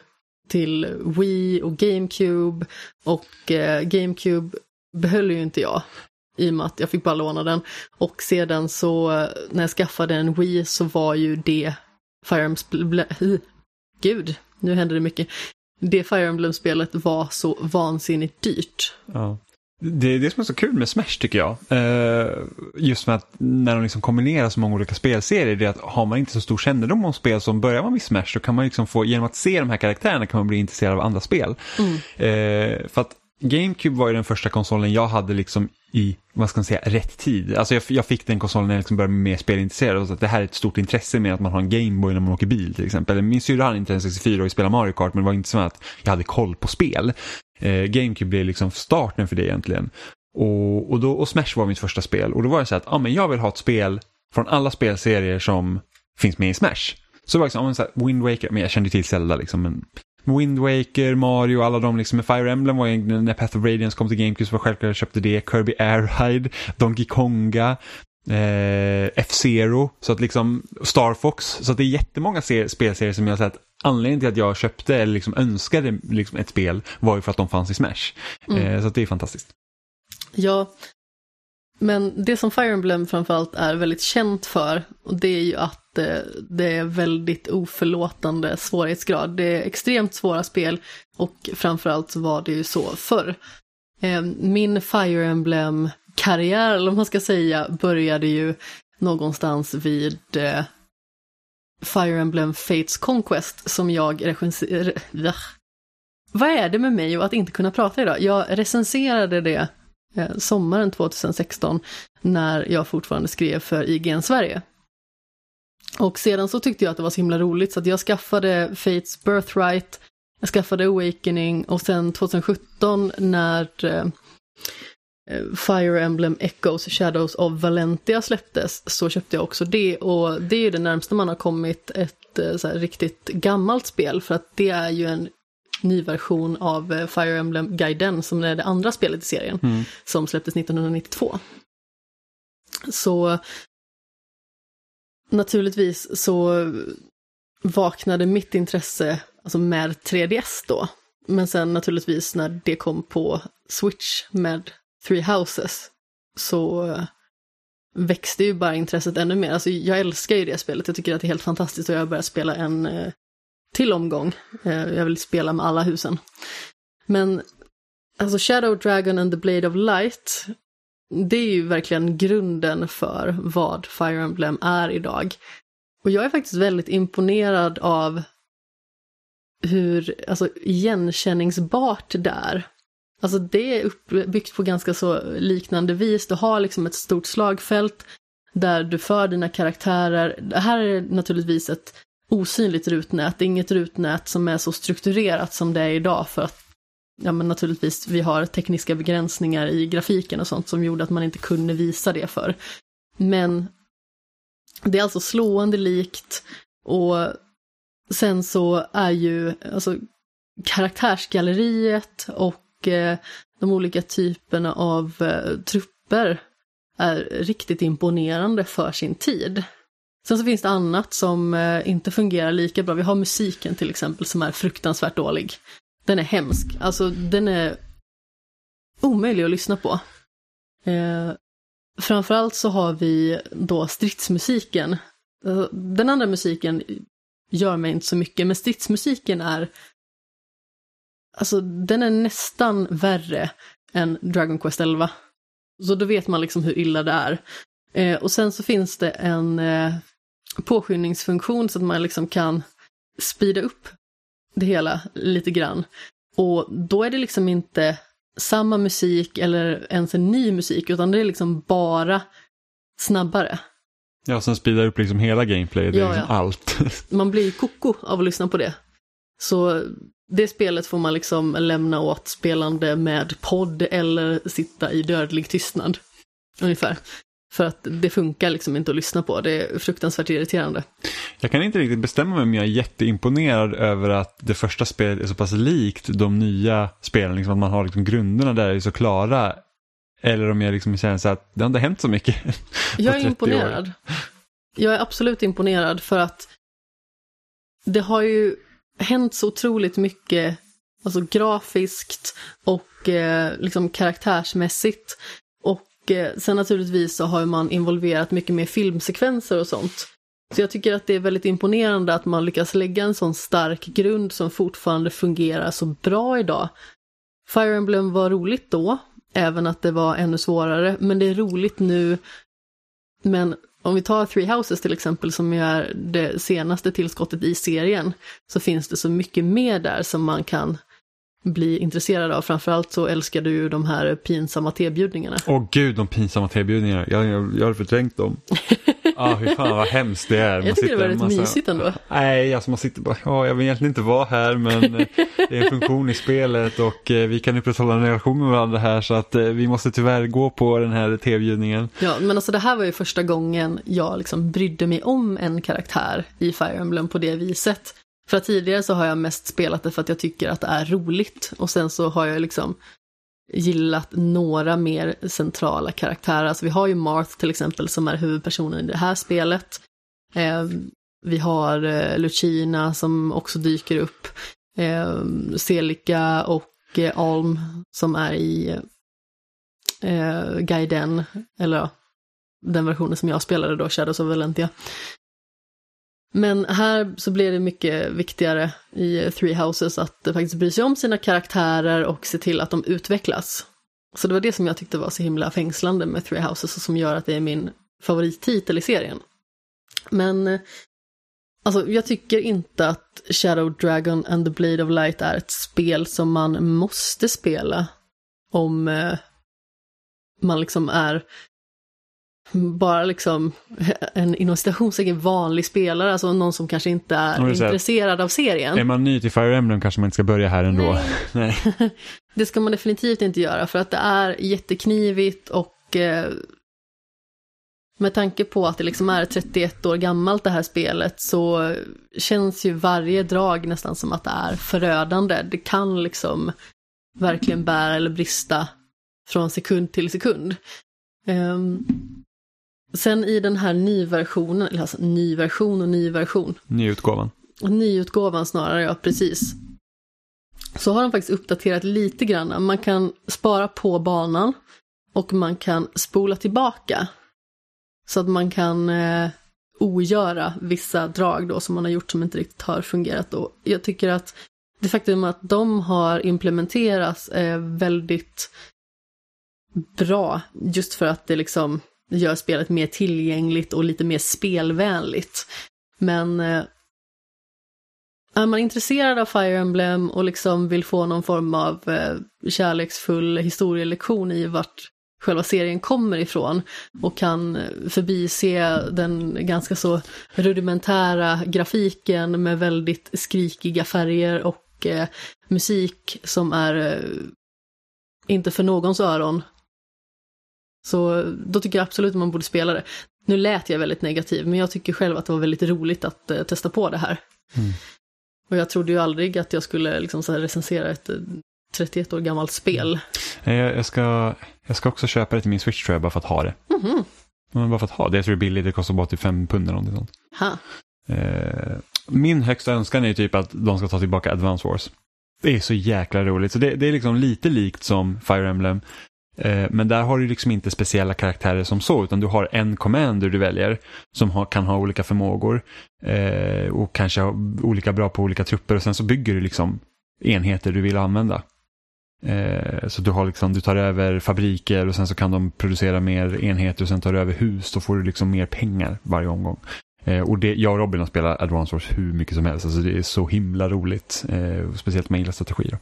B: till Wii och GameCube och eh, GameCube behöll ju inte jag i och med att jag fick bara låna den. Och sedan så eh, när jag skaffade en Wii så var ju det Fire Emblem... Gud, nu händer det mycket. Det Fire Emblem-spelet var så vansinnigt dyrt.
A: Ja. Det är det som är så kul med Smash tycker jag. Uh, just med att när de liksom kombinerar så många olika spelserier, det är att har man inte så stor kännedom om spel som börjar man med Smash så kan man liksom få, genom att se de här karaktärerna kan man bli intresserad av andra spel. Mm. Uh, för att GameCube var ju den första konsolen jag hade liksom i, vad ska man säga, rätt tid. Alltså jag, jag fick den konsolen när jag liksom började bli mer spelintresserad. Så att det här är ett stort intresse med att man har en Gameboy när man åker bil till exempel. Min syrra hade inte en 64 och spelade Mario Kart men det var inte så att jag hade koll på spel. Eh, GameCube blev liksom starten för det egentligen. Och, och, då, och Smash var mitt första spel och då var det så att ah, men jag vill ha ett spel från alla spelserier som finns med i Smash. Så det var liksom, ah, så här, Wind Waker, men jag kände till Zelda liksom. Men Wind Waker, Mario, alla de liksom Fire Emblem var ju när Path of Radiance kom till GameCube så var självklart jag köpte det. Kirby Air Ride, Donkey Konga, eh, F-Zero, så att liksom Star Fox. Så att det är jättemånga spelserier som jag har sett anledningen till att jag köpte eller liksom önskade liksom ett spel var ju för att de fanns i Smash. Mm. Eh, så det är fantastiskt.
B: Ja, men det som Fire Emblem framförallt är väldigt känt för, och det är ju att eh, det är väldigt oförlåtande svårighetsgrad. Det är extremt svåra spel och framförallt så var det ju så förr. Eh, min Fire Emblem-karriär, eller vad man ska säga, började ju någonstans vid eh, Fire Emblem Fates Conquest som jag recenserade. Vad är det med mig och att inte kunna prata idag? Jag recenserade det Eh, sommaren 2016 när jag fortfarande skrev för IGN Sverige. Och sedan så tyckte jag att det var så himla roligt så att jag skaffade Fates Birthright, jag skaffade Awakening och sen 2017 när eh, eh, Fire Emblem Echoes Shadows of Valentia släpptes så köpte jag också det och det är ju det närmsta man har kommit ett så här, riktigt gammalt spel för att det är ju en ny version av eh, Fire Emblem Gaiden som är det andra spelet i serien
A: Mm.
B: som släpptes 1992. Så naturligtvis så vaknade mitt intresse alltså med 3DS då. Men sen naturligtvis när det kom på Switch med Three Houses så växte ju bara intresset ännu mer. Alltså jag älskar ju det spelet, jag tycker att det är helt fantastiskt och jag har börjat spela en eh, till omgång. Eh, jag vill spela med alla husen. Men alltså Shadow Dragon and the Blade of Light, det är ju verkligen grunden för vad Fire Emblem är idag. Och jag är faktiskt väldigt imponerad av hur alltså, igenkänningsbart det är. Alltså det är uppbyggt på ganska så liknande vis. Du har liksom ett stort slagfält där du för dina karaktärer. Det här är naturligtvis ett osynligt rutnät. Det är inget rutnät som är så strukturerat som det är idag för att ja men naturligtvis vi har tekniska begränsningar i grafiken och sånt som gjorde att man inte kunde visa det för. Men det är alltså slående likt och sen så är ju alltså karaktärsgalleriet och eh, de olika typerna av eh, trupper är riktigt imponerande för sin tid. Sen så finns det annat som eh, inte fungerar lika bra. Vi har musiken till exempel som är fruktansvärt dålig. Den är hemsk. Alltså den är omöjlig att lyssna på. Eh, framförallt så har vi då stridsmusiken. Eh, den andra musiken gör mig inte så mycket, men stridsmusiken är Alltså den är nästan värre än Dragon Quest 11. Så då vet man liksom hur illa det är. Eh, och sen så finns det en eh, påskyndningsfunktion så att man liksom kan speeda upp det hela lite grann. Och då är det liksom inte samma musik eller ens en ny musik, utan det är liksom bara snabbare.
A: Ja, sen speedar upp liksom hela gameplay, det är
B: Ja,
A: liksom
B: ja.
A: allt.
B: Man blir ju koko av att lyssna på det. Så det spelet får man liksom lämna åt spelande med podd eller sitta i dödlig tystnad. Ungefär. För att det funkar liksom inte att lyssna på, det är fruktansvärt irriterande.
A: Jag kan inte riktigt bestämma mig om jag är jätteimponerad över att det första spelet är så pass likt de nya spelen, liksom att man har liksom grunderna där är så klara. Eller om jag liksom känner så att det har inte hänt så mycket.
B: Jag är
A: 30 år.
B: imponerad. Jag är absolut imponerad för att det har ju hänt så otroligt mycket, alltså grafiskt och eh, liksom karaktärsmässigt. Och eh, sen naturligtvis så har man involverat mycket mer filmsekvenser och sånt. Så jag tycker att det är väldigt imponerande att man lyckas lägga en sån stark grund som fortfarande fungerar så bra idag. Fire Emblem var roligt då, även att det var ännu svårare, men det är roligt nu. Men om vi tar Three Houses till exempel, som ju är det senaste tillskottet i serien, så finns det så mycket mer där som man kan bli intresserad av. Framförallt så älskar du ju de här pinsamma tebjudningarna.
A: Åh gud, de pinsamma tebjudningarna. Jag, jag, jag har förträngt dem. ah, hur fan vad hemskt det är. Man
B: Jag tycker det var rätt
A: massa-
B: mysigt ändå.
A: Nej, alltså man sitter bara, ja, jag vill egentligen inte vara här men eh, det är en funktion i spelet och eh, vi kan upprätthålla en relation med varandra här så att eh, vi måste tyvärr gå på den här tebjudningen.
B: Ja, men alltså det här var ju första gången jag liksom brydde mig om en karaktär i Fire Emblem på det viset. För att tidigare så har jag mest spelat det för att jag tycker att det är roligt och sen så har jag liksom gillat några mer centrala karaktärer. Alltså vi har ju Marth till exempel som är huvudpersonen i det här spelet. Eh, vi har eh, Lucina som också dyker upp. Eh, Celica och eh, Alm som är i eh, Gaiden, eller ja, den versionen som jag spelade då, Shadows of Valentia. Men här så blir det mycket viktigare i Three Houses att eh, faktiskt bry sig om sina karaktärer och se till att de utvecklas. Så det var det som jag tyckte var så himla fängslande med Three Houses och som gör att det är min favorittitel i serien. Men eh, alltså, jag tycker inte att Shadow Dragon and the Blade of Light är ett spel som man måste spela om eh, man liksom är bara liksom en inom citationstecken vanlig spelare, alltså någon som kanske inte är intresserad av serien.
A: Är man ny till Fire Emblem kanske man inte ska börja här ändå.
B: Nej. Nej. det ska man definitivt inte göra för att det är jätteknivigt och eh, med tanke på att det liksom är 31 år gammalt det här spelet så känns ju varje drag nästan som att det är förödande. Det kan liksom verkligen bära eller brista från sekund till sekund. Um, sen i den här nyversionen, eller alltså nyversion och nyversion.
A: Nyutgåvan.
B: Nyutgåvan snarare, ja precis. Så har de faktiskt uppdaterat lite grann. Man kan spara på banan och man kan spola tillbaka. Så att man kan eh, ogöra vissa drag då som man har gjort som inte riktigt har fungerat. Och jag tycker att det faktum att de har implementerats är väldigt bra. Just för att det liksom gör spelet mer tillgängligt och lite mer spelvänligt. Men eh, är man intresserad av Fire Emblem och liksom vill få någon form av eh, kärleksfull historielektion i vart själva serien kommer ifrån och kan eh, förbise den ganska så rudimentära grafiken med väldigt skrikiga färger och eh, musik som är eh, inte för någons öron så då tycker jag absolut att man borde spela det. Nu lät jag väldigt negativ, men jag tycker själv att det var väldigt roligt att uh, testa på det här. Mm. Och jag trodde ju aldrig att jag skulle liksom, så recensera ett 31 eh, år gammalt spel.
A: Jag, jag, ska, jag ska också köpa det till min Switch tror jag, bara för att ha det. Mm -hmm. Bara för att ha det. Jag tror det är billigt, det kostar bara 85 pund eller någonting sånt. Ha. Eh, min högsta önskan är typ att de ska ta tillbaka Advance Wars. Det är så jäkla roligt. Så det, det är liksom lite likt som Fire Emblem. Eh, men där har du liksom inte speciella karaktärer som så, utan du har en commander du väljer som har, kan ha olika förmågor eh, och kanske olika bra på olika trupper och sen så bygger du liksom enheter du vill använda. Eh, så du, har liksom, du tar över fabriker och sen så kan de producera mer enheter och sen tar du över hus, då får du liksom mer pengar varje omgång. Eh, och det, jag och Robin har spelat Advance Wars hur mycket som helst, alltså det är så himla roligt, eh, speciellt med gillar strategier.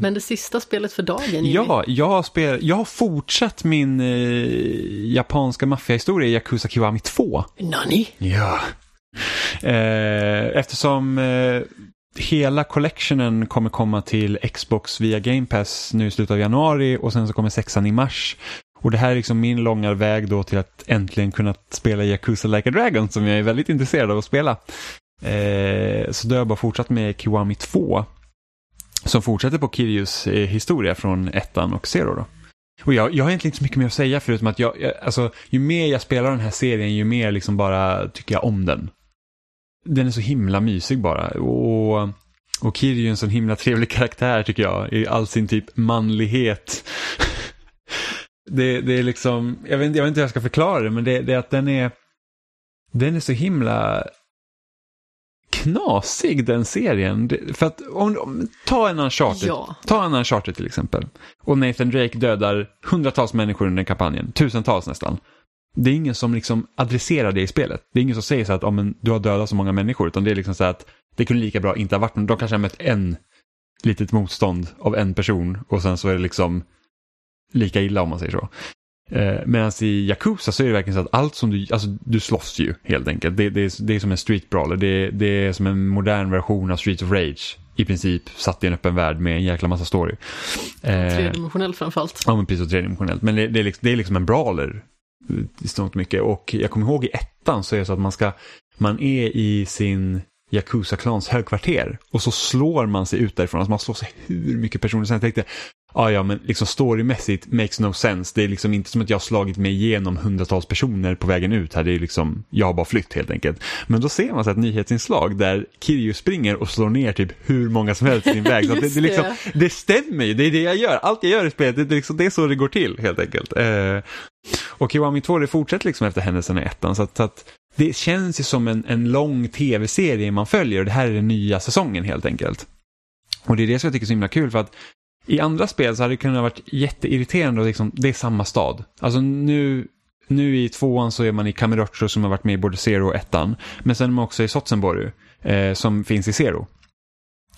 B: Men det sista spelet för dagen Jimmy.
A: Ja, jag har, spel, jag har fortsatt min eh, japanska maffiahistoria i Yakuza Kiwami 2.
B: Nani?
A: Ja. Eh, eftersom eh, hela collectionen kommer komma till Xbox via Game Pass nu i slutet av januari och sen så kommer sexan i mars. Och det här är liksom min långa väg då till att äntligen kunna spela Yakuza Like a Dragon som jag är väldigt intresserad av att spela. Eh, så då har jag bara fortsatt med Kiwami 2 som fortsätter på Kirius eh, historia från ettan och Zero då. Och jag, jag har egentligen inte så mycket mer att säga förutom att jag, jag, alltså, ju mer jag spelar den här serien ju mer liksom bara tycker jag om den. Den är så himla mysig bara. Och, och Kiryu är en sån himla trevlig karaktär tycker jag. I all sin typ manlighet. det, det är liksom, jag vet, jag vet inte hur jag ska förklara det, men det, det är att den är, den är så himla knasig den serien. För att om, om ta en Uncharted, ja. ta en Uncharted till exempel. Och Nathan Drake dödar hundratals människor under kampanjen, tusentals nästan. Det är ingen som liksom adresserar det i spelet. Det är ingen som säger så att oh, men, du har dödat så många människor, utan det är liksom så att det kunde lika bra inte ha varit någon. De kanske har mött en litet motstånd av en person och sen så är det liksom lika illa om man säger så. Eh, Medan i Yakuza så är det verkligen så att allt som du, alltså du slåss ju helt enkelt. Det, det, är, det är som en street brawler, det, det är som en modern version av Streets of Rage. I princip satt i en öppen värld med en jäkla massa story.
B: Eh, tredimensionellt framförallt.
A: Ja men precis, tredimensionellt. Men det, det, är liksom, det är liksom en brawler i stort mycket. Och jag kommer ihåg i ettan så är det så att man ska, man är i sin Yakuza-klans högkvarter och så slår man sig ut därifrån. Alltså man slår sig hur mycket personer. Jag tänkte, ja ja men liksom storymässigt makes no sense. Det är liksom inte som att jag har slagit mig igenom hundratals personer på vägen ut här. Det är liksom, jag har bara flytt helt enkelt. Men då ser man så ett nyhetsinslag där Kirju springer och slår ner typ hur många som helst i sin väg. Så det, det, liksom, det stämmer ju, det är det jag gör. Allt jag gör i spelet, det, det, liksom, det är så det går till helt enkelt. Eh, och Kiwami 2 det fortsätter liksom efter händelserna i ettan. Så att, så att det känns ju som en, en lång tv-serie man följer och det här är den nya säsongen helt enkelt. Och det är det som jag tycker är så himla kul för att i andra spel så hade det kunnat varit jätteirriterande och liksom, det är samma stad. Alltså nu, nu i tvåan så är man i Kamurocho som har varit med i både Zero och ettan. Men sen är man också i Sotsenborg eh, som finns i Zero.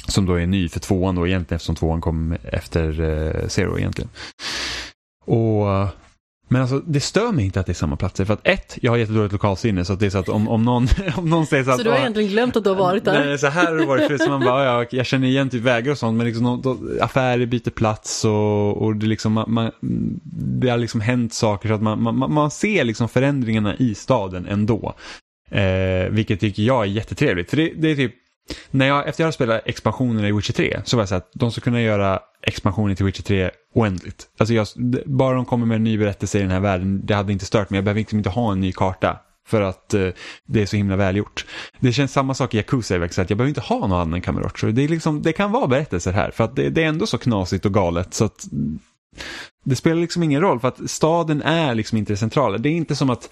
A: Som då är ny för tvåan då egentligen eftersom tvåan kom efter eh, Zero egentligen. Och men alltså det stör mig inte att det är samma platser för att ett, jag har jättedåligt lokalsinne så att det är så att om, om, någon, om någon säger så att...
B: Så du har
A: "Ah,
B: egentligen glömt att du har varit där?
A: Nej, så här har det varit förut. Så man bara, ja, jag känner igen typ vägar och sånt. Men liksom, då, affärer byter plats och, och det, liksom, man, det har liksom hänt saker så att man, man, man ser liksom förändringarna i staden ändå. Eh, vilket tycker jag är jättetrevligt. För det, det är typ, när jag, efter jag har spelat expansionerna i Witcher 3 så var jag så att de ska kunna göra expansionen till Witcher 3 oändligt. Alltså jag, bara de kommer med en ny berättelse i den här världen, det hade inte stört mig. Jag behöver liksom inte ha en ny karta. För att eh, det är så himla välgjort. Det känns samma sak i Yakuza i att jag behöver inte ha någon annan Kamurocho. Det, är liksom, det kan vara berättelser här, för att det, det är ändå så knasigt och galet. så att Det spelar liksom ingen roll, för att staden är liksom inte det centrala. Det är inte som att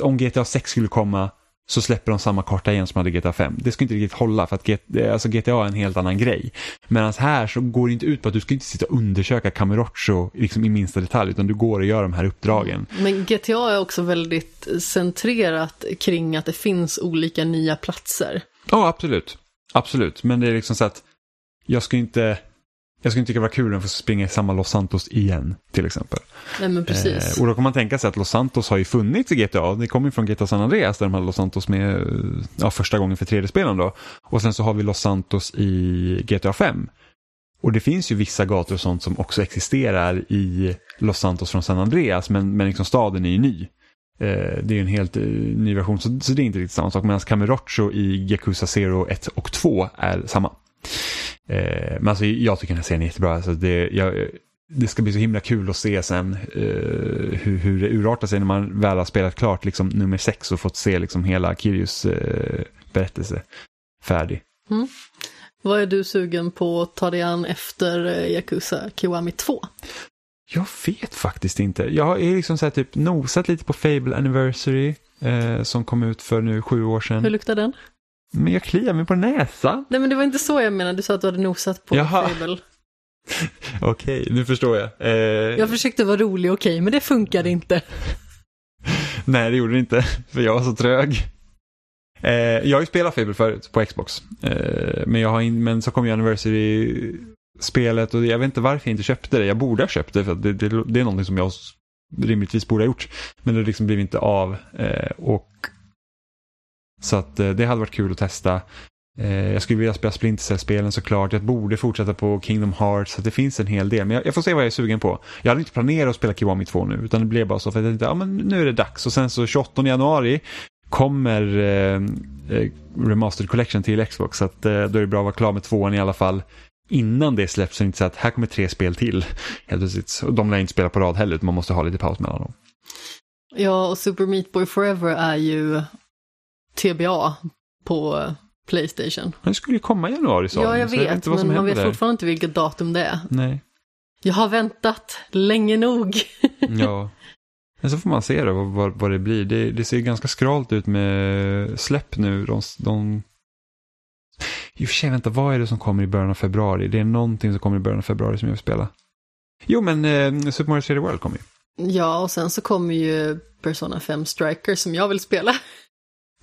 A: om GTA 6 skulle komma så släpper de samma karta igen som hade GTA 5. Det skulle inte riktigt hålla för att GTA, alltså GTA är en helt annan grej. Medan här så går det inte ut på att du ska inte sitta och undersöka Kamurocho liksom i minsta detalj utan du går och gör de här uppdragen.
B: Men GTA är också väldigt centrerat kring att det finns olika nya platser.
A: Ja, absolut. Absolut, men det är liksom så att jag skulle inte, jag skulle inte tycka det var kul jag får springa i samma Los Santos igen, till exempel.
B: Nej men precis.
A: Eh, och då kan man tänka sig att Los Santos har ju funnits i GTA. Det kommer ju från GTA San Andreas där de hade Los Santos med eh, ja, första gången för 3D-spelen då. Och sen så har vi Los Santos i GTA 5. Och det finns ju vissa gator och sånt som också existerar i Los Santos från San Andreas, men, men liksom staden är ju ny. Eh, det är ju en helt eh, ny version, så, så det är inte riktigt samma sak. Medan Kamurocho i Yakuza 0, 1 och 2 är samma. Eh, men alltså jag tycker den här serien är jättebra. Alltså det, jag, det ska bli så himla kul att se sen eh, hur, hur det urartar sig när man väl har spelat klart liksom, nummer 6 och fått se liksom, hela Kirius eh, berättelse färdig.
B: Vad är du sugen på att ta dig an efter eh, Yakuza Kiwami 2?
A: Jag vet faktiskt inte. Jag har liksom så här, typ nosat lite på Fable Anniversary eh, som kom ut för nu sju år sedan.
B: Hur luktar den?
A: Men jag kliar mig på näsan.
B: Nej men det var inte så jag menade, du sa att du hade nosat på
A: Jaha.
B: Fable.
A: Okej, nu förstår jag. Eh,
B: Jag försökte vara rolig, okej, men det funkade inte.
A: Nej, det gjorde det inte, för jag var så trög. Eh, jag har ju spelat Fable förut på Xbox. Eh, men, jag har in, men så kom ju Anniversary-spelet och jag vet inte varför jag inte köpte det. Jag borde ha köpt det för det, det, det är någonting som jag rimligtvis borde ha gjort. Men det liksom blev inte av. Eh, och så att eh, det hade varit kul att testa. Eh, jag skulle vilja spela Splinter Cell-spelen såklart. Jag borde fortsätta på Kingdom Hearts. Så att det finns en hel del. Men jag, jag får se vad jag är sugen på. Jag hade inte planerat att spela Kiwami 2 nu. Utan det blev bara så för att jag tänkte, ja men nu är det dags. Och sen så 28 januari kommer eh, eh, Remastered Collection till Xbox. Så att, eh, då är det bra att vara klar med tvåan i alla fall. Innan det släpps så är det inte så att här kommer tre spel till. Helt plötsligt. Och de lär inte spela på rad heller. utan Man måste ha lite paus mellan dem.
B: Ja, och Super Meat Boy Forever är ju TBA på Playstation.
A: Det skulle ju komma i januari sa
B: Ja, jag vet,
A: vad som
B: men man vet
A: där.
B: fortfarande inte vilket datum det är.
A: Nej.
B: Jag har väntat länge nog.
A: Ja. Men så får man se då vad, vad, vad det blir. Det, det ser ganska skralt ut med släpp nu. De, de... I och för sig, vänta, vad är det som kommer i början av februari? Det är någonting som kommer i början av februari som jag vill spela. Jo, men eh, Super Mario 3D World kommer ju.
B: Ja, och sen så kommer ju Persona 5 Striker som jag vill spela.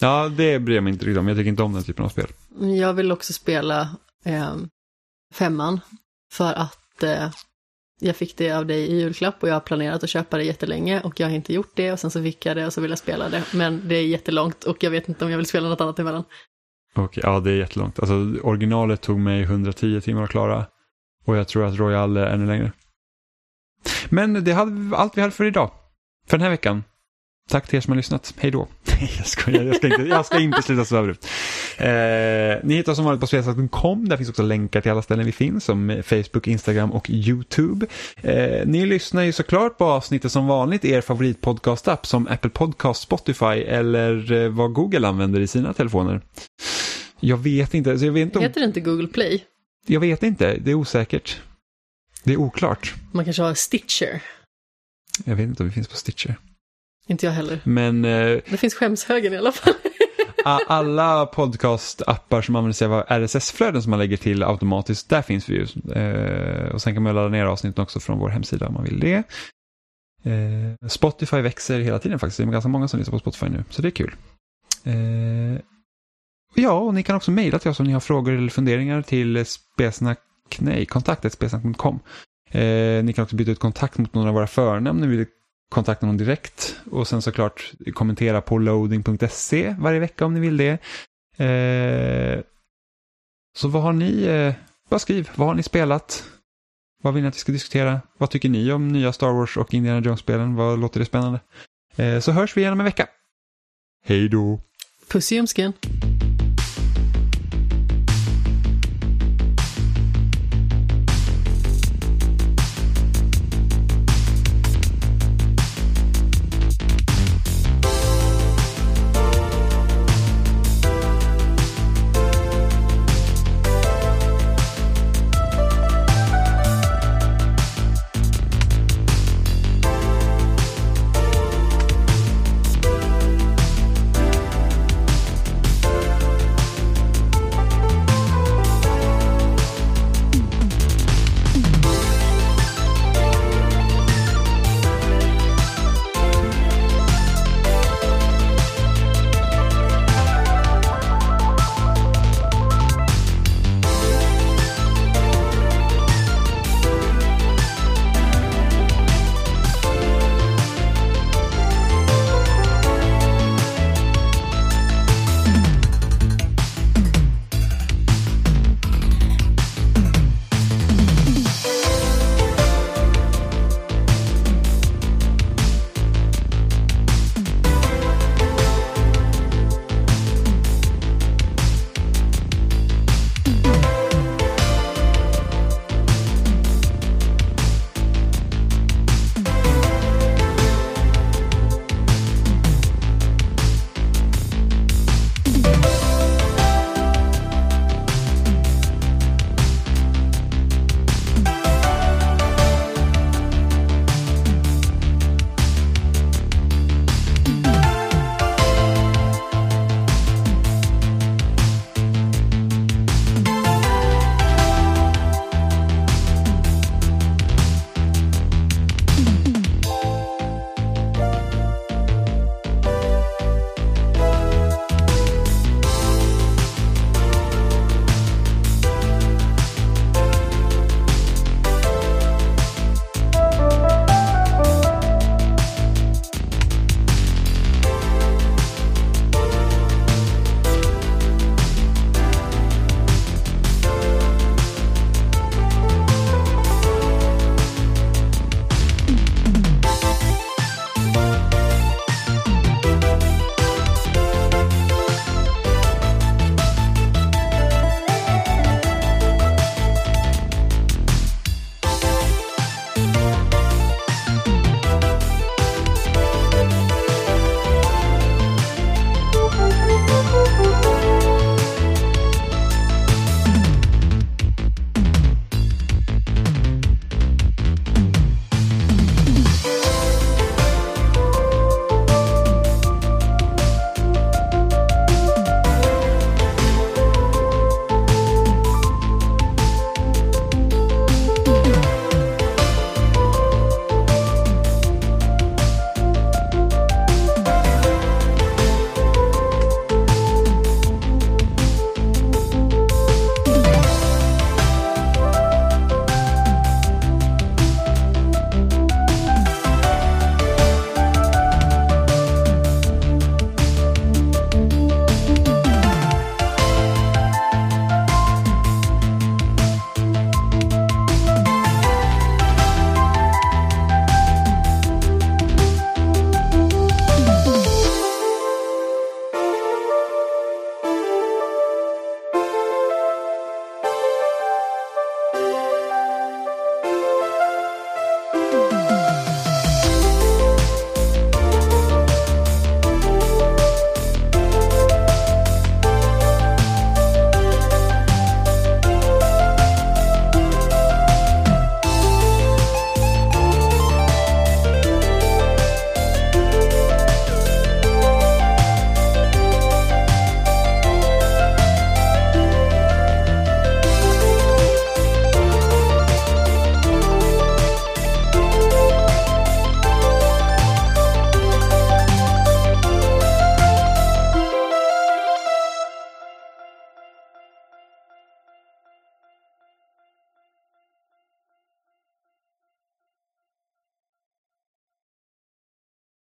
A: Ja, det bryr jag mig inte riktigt om. Jag tycker inte om den typen av spel.
B: Jag vill också spela eh, femman för att eh, jag fick det av dig i julklapp och jag har planerat att köpa det jättelänge och jag har inte gjort det och sen så fick jag det och så vill jag spela det. Men det är jättelångt och jag vet inte om jag vill spela något annat emellan.
A: Okej, ja det är jättelångt. Alltså originalet tog mig 110 timmar att klara. Och jag tror att Royal är ännu längre. Men det hade allt vi hade för idag. För den här veckan. Tack till er som har lyssnat. Hej då. jag, skojar, jag, ska inte, jag ska inte sluta sväva ut. Eh, ni hittar oss som vanligt på spelsnack.com. Där finns också länkar till alla ställen vi finns som Facebook, Instagram och YouTube. Eh, ni lyssnar ju såklart på avsnittet som vanligt i er favoritpodcast-app som Apple Podcast, Spotify eller eh, vad Google använder i sina telefoner. Jag vet inte. Så jag, vet inte om,
B: Heter det inte Google Play?
A: jag vet inte. Det är osäkert. Det är oklart.
B: Man kanske har Stitcher?
A: Jag vet inte om det finns på Stitcher.
B: Inte jag heller.
A: Men eh,
B: Det finns skämshögen i alla fall.
A: alla podcast-appar som använder sig av RSS-flöden som man lägger till automatiskt, där finns vi ju. Eh, och sen kan man ladda ner avsnitten också från vår hemsida om man vill det. Eh, Spotify växer hela tiden faktiskt, det är ganska många som lyssnar på Spotify nu, så det är kul. Ja, och ni kan också mejla till oss om ni har frågor eller funderingar till spesnack, nej, kontaktet.spesnack.com. Eh, ni kan också byta ut kontakt mot några av våra förnamn ni vill kontakta någon direkt. Och sen såklart kommentera på loading.se varje vecka om ni vill det. Eh, så vad har ni, eh, bara skriv, vad har ni spelat? Vad vill ni att vi ska diskutera? Vad tycker ni om nya Star Wars och Indiana Jones-spelen? Vad låter det spännande? Eh, så hörs vi igen om en vecka. Hej då!
B: Puss i ljumsken!